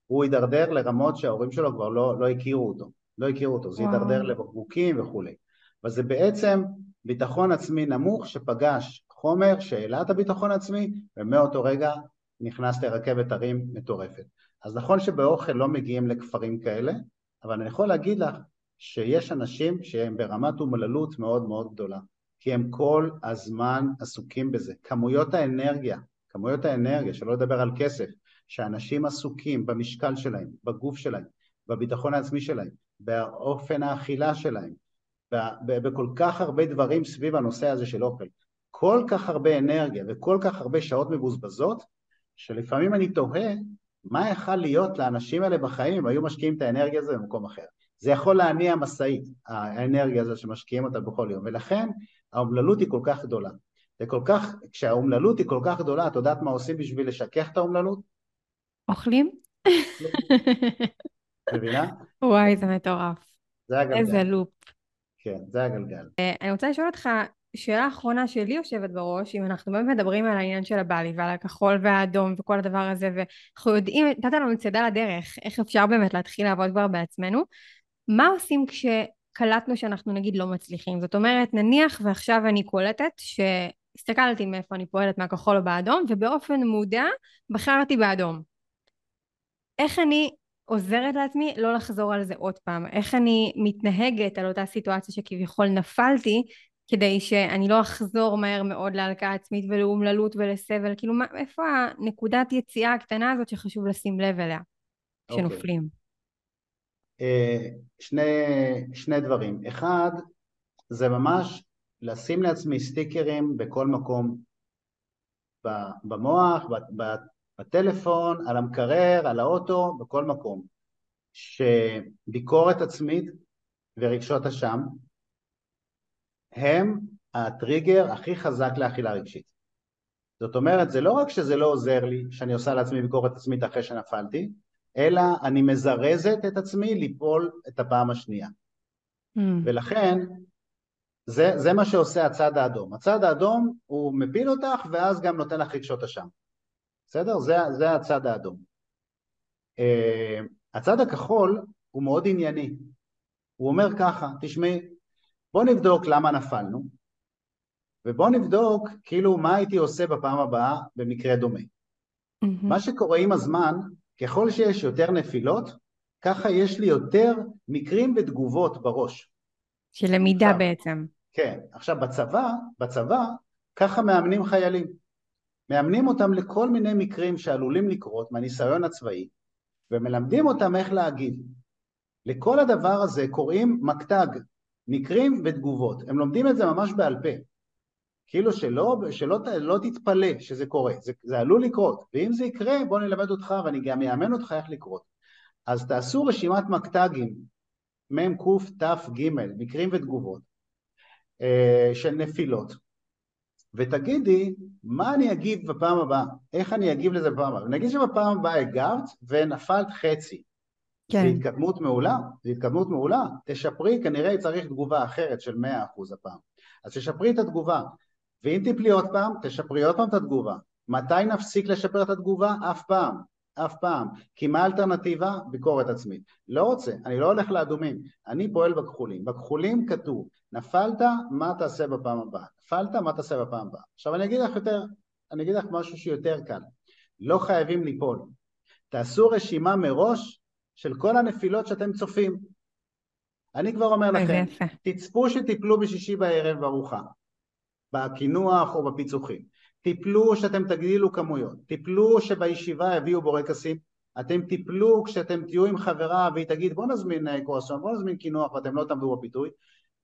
הוא הידרדר לרמות שההורים שלו כבר לא, לא הכירו אותו, לא הכירו אותו, זה הידרדר לבקבוקים וכולי. אבל זה בעצם ביטחון עצמי נמוך שפגש חומר שהעלה את הביטחון עצמי ומאותו רגע נכנס לרכבת הרים מטורפת. אז נכון שבאוכל לא מגיעים לכפרים כאלה, אבל אני יכול להגיד לך שיש אנשים שהם ברמת אומללות מאוד מאוד גדולה, כי הם כל הזמן עסוקים בזה. כמויות האנרגיה, כמויות האנרגיה, שלא לדבר על כסף, שאנשים עסוקים במשקל שלהם, בגוף שלהם, בביטחון העצמי שלהם, באופן האכילה שלהם, בכל כך הרבה דברים סביב הנושא הזה של אוכל. כל כך הרבה אנרגיה וכל כך הרבה שעות מבוזבזות, שלפעמים אני תוהה מה יכול להיות לאנשים האלה בחיים אם היו משקיעים את האנרגיה הזו במקום אחר. זה יכול להניע משאית, האנרגיה הזו שמשקיעים אותה בכל יום, ולכן האומללות היא כל כך גדולה. וכל כך, כשהאומללות היא כל כך גדולה, את יודעת מה עושים בשביל לשכך את האומללות? אוכלים? מבינה? וואי, זה מטורף. זה הגלגל. איזה לופ. כן, זה הגלגל. אה, אני רוצה לשאול אותך, שאלה אחרונה שלי יושבת בראש, אם אנחנו באמת מדברים על העניין של הבלי ועל הכחול והאדום וכל הדבר הזה, ואנחנו יודעים, נתת לנו צידה לדרך, איך אפשר באמת להתחיל לעבוד כבר בעצמנו, מה עושים כשקלטנו שאנחנו נגיד לא מצליחים? זאת אומרת, נניח ועכשיו אני קולטת שהסתכלתי מאיפה אני פועלת מהכחול או באדום, ובאופן מודע בחרתי באדום. איך אני עוזרת לעצמי לא לחזור על זה עוד פעם? איך אני מתנהגת על אותה סיטואציה שכביכול נפלתי, כדי שאני לא אחזור מהר מאוד להלקאה עצמית ולאומללות ולסבל? כאילו, מה, איפה הנקודת יציאה הקטנה הזאת שחשוב לשים לב אליה כשנופלים? Okay. אה, שני, שני דברים. אחד, זה ממש לשים לעצמי סטיקרים בכל מקום במוח, בטלפון, על המקרר, על האוטו, בכל מקום. שביקורת עצמית ורגשות אשם הם הטריגר הכי חזק לאכילה רגשית. זאת אומרת, זה לא רק שזה לא עוזר לי, שאני עושה לעצמי ביקורת עצמית אחרי שנפלתי, אלא אני מזרזת את עצמי ליפול את הפעם השנייה. Mm. ולכן, זה, זה מה שעושה הצד האדום. הצד האדום הוא מפיל אותך ואז גם נותן לך רגשות אשם. בסדר? זה, זה הצד האדום. Uh, הצד הכחול הוא מאוד ענייני. הוא אומר ככה, תשמעי, בוא נבדוק למה נפלנו, ובוא נבדוק כאילו מה הייתי עושה בפעם הבאה במקרה דומה. Mm-hmm. מה שקורה עם הזמן, ככל שיש יותר נפילות, ככה יש לי יותר מקרים ותגובות בראש. של למידה עכשיו, בעצם. כן. עכשיו בצבא, בצבא, ככה מאמנים חיילים. מאמנים אותם לכל מיני מקרים שעלולים לקרות מהניסיון הצבאי, ומלמדים אותם איך להגיב. לכל הדבר הזה קוראים מקטג, מקרים ותגובות. הם לומדים את זה ממש בעל פה. כאילו שלא, שלא לא תתפלא שזה קורה, זה, זה עלול לקרות, ואם זה יקרה בוא נלמד אותך ואני גם אאמן אותך איך לקרות. אז תעשו רשימת מקטגים, מ"ק ת"ג, מקרים ותגובות, אה, של נפילות, ותגידי מה אני אגיב בפעם הבאה, איך אני אגיב לזה בפעם הבאה. נגיד שבפעם הבאה הגבת ונפלת חצי, כן. זו התקדמות מעולה, זו התקדמות מעולה, תשפרי, כנראה צריך תגובה אחרת של 100% הפעם. אז תשפרי את התגובה, ואם תפלי עוד פעם, תשפרי עוד פעם את התגובה. מתי נפסיק לשפר את התגובה? אף פעם, אף פעם. כי מה האלטרנטיבה? ביקורת עצמית. לא רוצה, אני לא הולך לאדומים, אני פועל בכחולים. בכחולים כתוב, נפלת, מה תעשה בפעם הבאה? נפלת, מה תעשה בפעם הבאה? עכשיו אני אגיד לך יותר, אני אגיד לך משהו שיותר קל. לא חייבים ליפול. תעשו רשימה מראש של כל הנפילות שאתם צופים. אני כבר אומר לכם, תצפו שתיפלו בשישי בערב בארוחה. בקינוח או בפיצוחים. תיפלו שאתם תגדילו כמויות, תיפלו שבישיבה יביאו בורקסים, אתם תיפלו כשאתם תהיו עם חברה והיא תגיד בוא נזמין אה, קורסון, בוא נזמין קינוח ואתם לא תעמדו בפיתוי,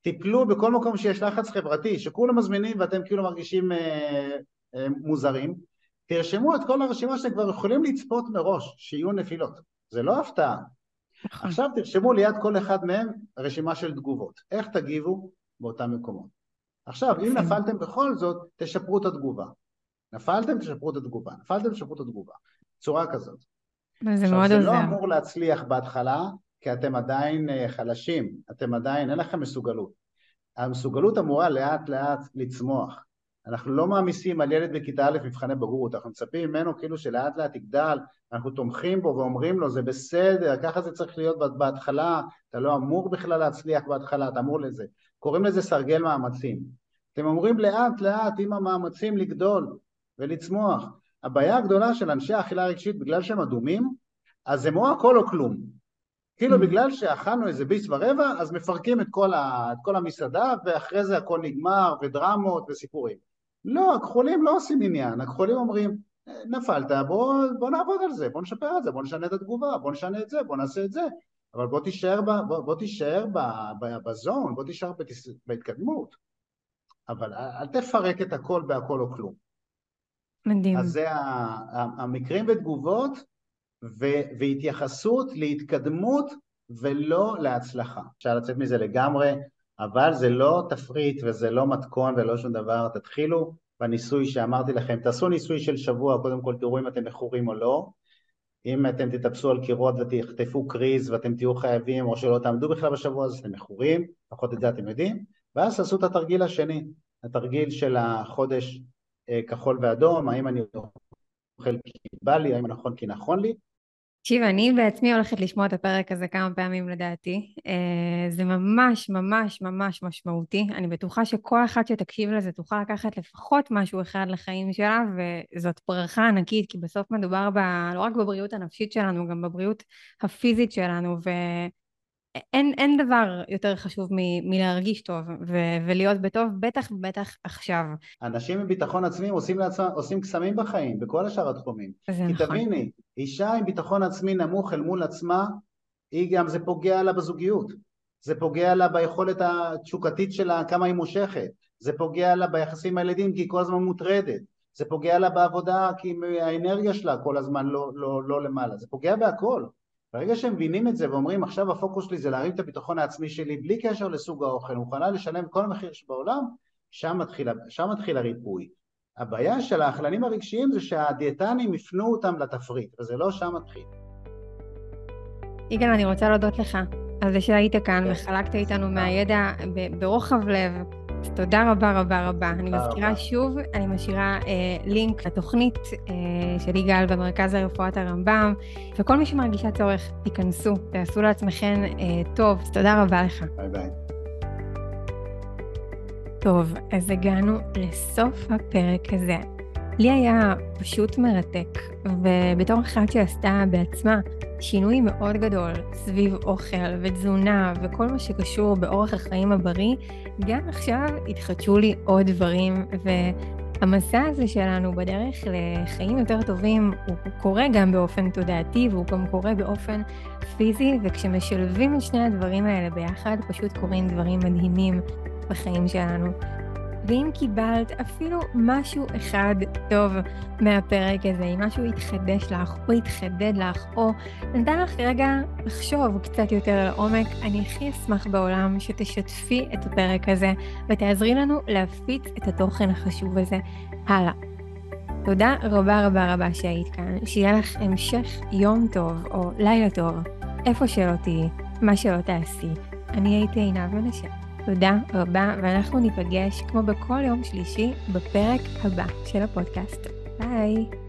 תיפלו בכל מקום שיש לחץ חברתי, שכולם מזמינים ואתם כאילו מרגישים אה, אה, מוזרים, תרשמו את כל הרשימה שאתם כבר יכולים לצפות מראש, שיהיו נפילות, זה לא הפתעה. נכון. עכשיו תרשמו ליד כל אחד מהם רשימה של תגובות, איך תגיבו באותם מקומות. עכשיו, אם נפלתם בכל זאת, תשפרו את התגובה. נפלתם, תשפרו את התגובה. נפלתם, תשפרו את התגובה. צורה כזאת. זה מאוד עוזר. עכשיו, זה לא אמור להצליח בהתחלה, כי אתם עדיין אה, חלשים, אתם עדיין, אין לכם מסוגלות. המסוגלות אמורה לאט לאט לצמוח. אנחנו לא מעמיסים על ילד בכיתה א' מבחני בגרות, אנחנו מצפים ממנו כאילו שלאט לאט יגדל, אנחנו תומכים בו ואומרים לו זה בסדר, ככה זה צריך להיות בהתחלה, אתה לא אמור בכלל להצליח בהתחלה, אתה אמור לזה. קוראים לזה סרגל מאמצים. אתם אומרים לאט לאט עם המאמצים לגדול ולצמוח. הבעיה הגדולה של אנשי האכילה הרגשית בגלל שהם אדומים, אז זה או הכל או כלום. כאילו mm. בגלל שאכלנו איזה ביס ורבע, אז מפרקים את כל, ה, את כל המסעדה ואחרי זה הכל נגמר ודרמות וסיפורים. לא, הכחולים לא עושים עניין, הכחולים אומרים נפלת, בוא, בוא נעבוד על זה, בוא נשפר את זה, בוא נשנה את התגובה, בוא נשנה את זה, בוא נעשה את זה, אבל בוא תישאר, ב, בוא, בוא תישאר ב, ב, בזון, בוא תישאר בתס, בהתקדמות, אבל אל תפרק את הכל בהכל או כלום. מדהים. אז זה המקרים ותגובות ו, והתייחסות להתקדמות ולא להצלחה. אפשר לצאת מזה לגמרי, אבל זה לא תפריט וזה לא מתכון ולא שום דבר, תתחילו בניסוי שאמרתי לכם, תעשו ניסוי של שבוע, קודם כל תראו אם אתם מכורים או לא, אם אתם תטפסו על קירות ותחטפו קריז ואתם תהיו חייבים או שלא תעמדו בכלל בשבוע הזה, אתם מכורים, לפחות את זה אתם יודעים, ואז תעשו את התרגיל השני, התרגיל של החודש אה, כחול ואדום, האם אני אוכל כי בא לי, האם נכון כי נכון לי, תקשיב, אני בעצמי הולכת לשמוע את הפרק הזה כמה פעמים לדעתי. אה, זה ממש ממש ממש משמעותי. אני בטוחה שכל אחת שתקשיב לזה תוכל לקחת לפחות משהו אחד לחיים שלה, וזאת ברכה ענקית, כי בסוף מדובר ב... לא רק בבריאות הנפשית שלנו, גם בבריאות הפיזית שלנו, ו... אין, אין דבר יותר חשוב מ, מלהרגיש טוב ו, ולהיות בטוב, בטח ובטח עכשיו. אנשים עם ביטחון עצמי עושים, לעצמם, עושים קסמים בחיים, בכל השאר התחומים. זה כי נכון. תביני, אישה עם ביטחון עצמי נמוך אל מול עצמה, היא גם, זה פוגע לה בזוגיות. זה פוגע לה ביכולת התשוקתית שלה, כמה היא מושכת. זה פוגע לה ביחסים עם הילדים, כי היא כל הזמן מוטרדת. זה פוגע לה בעבודה, כי האנרגיה שלה כל הזמן לא, לא, לא למעלה. זה פוגע בהכל. ברגע שהם מבינים את זה ואומרים עכשיו הפוקוס שלי זה להרים את הביטחון העצמי שלי בלי קשר לסוג האוכל, מוכנה לשלם כל המחיר שבעולם, שם מתחיל, שם מתחיל הריפוי. הבעיה של האכלנים הרגשיים זה שהדיאטנים יפנו אותם לתפריט, וזה לא שם מתחיל. יגאל, אני רוצה להודות לך על זה שהיית כאן וחלקת איתנו מהידע ברוחב לב אז תודה רבה רבה רבה. אני מזכירה רבה. שוב, אני משאירה אה, לינק לתוכנית אה, של יגאל במרכז הרפואת הרמב"ם, וכל מי שמרגישה צורך, תיכנסו, תעשו לעצמכם אה, טוב. אז תודה רבה לך. ביי ביי. טוב, אז הגענו לסוף הפרק הזה. לי היה פשוט מרתק, ובתור אחת שעשתה בעצמה שינוי מאוד גדול סביב אוכל ותזונה וכל מה שקשור באורח החיים הבריא, גם עכשיו התחדשו לי עוד דברים, והמסע הזה שלנו בדרך לחיים יותר טובים, הוא קורה גם באופן תודעתי והוא גם קורה באופן פיזי, וכשמשלבים את שני הדברים האלה ביחד, פשוט קורים דברים מדהימים בחיים שלנו. ואם קיבלת אפילו משהו אחד טוב מהפרק הזה, אם משהו התחדש לך או התחדד לך, או נתן לך רגע לחשוב קצת יותר לעומק, אני הכי אשמח בעולם שתשתפי את הפרק הזה ותעזרי לנו להפיץ את התוכן החשוב הזה הלאה. תודה רבה רבה רבה שהיית כאן, שיהיה לך המשך יום טוב או לילה טוב, איפה שלא תהיי, מה שלא תעשי. אני הייתי עינב מנשה. תודה רבה, ואנחנו ניפגש כמו בכל יום שלישי בפרק הבא של הפודקאסט. ביי!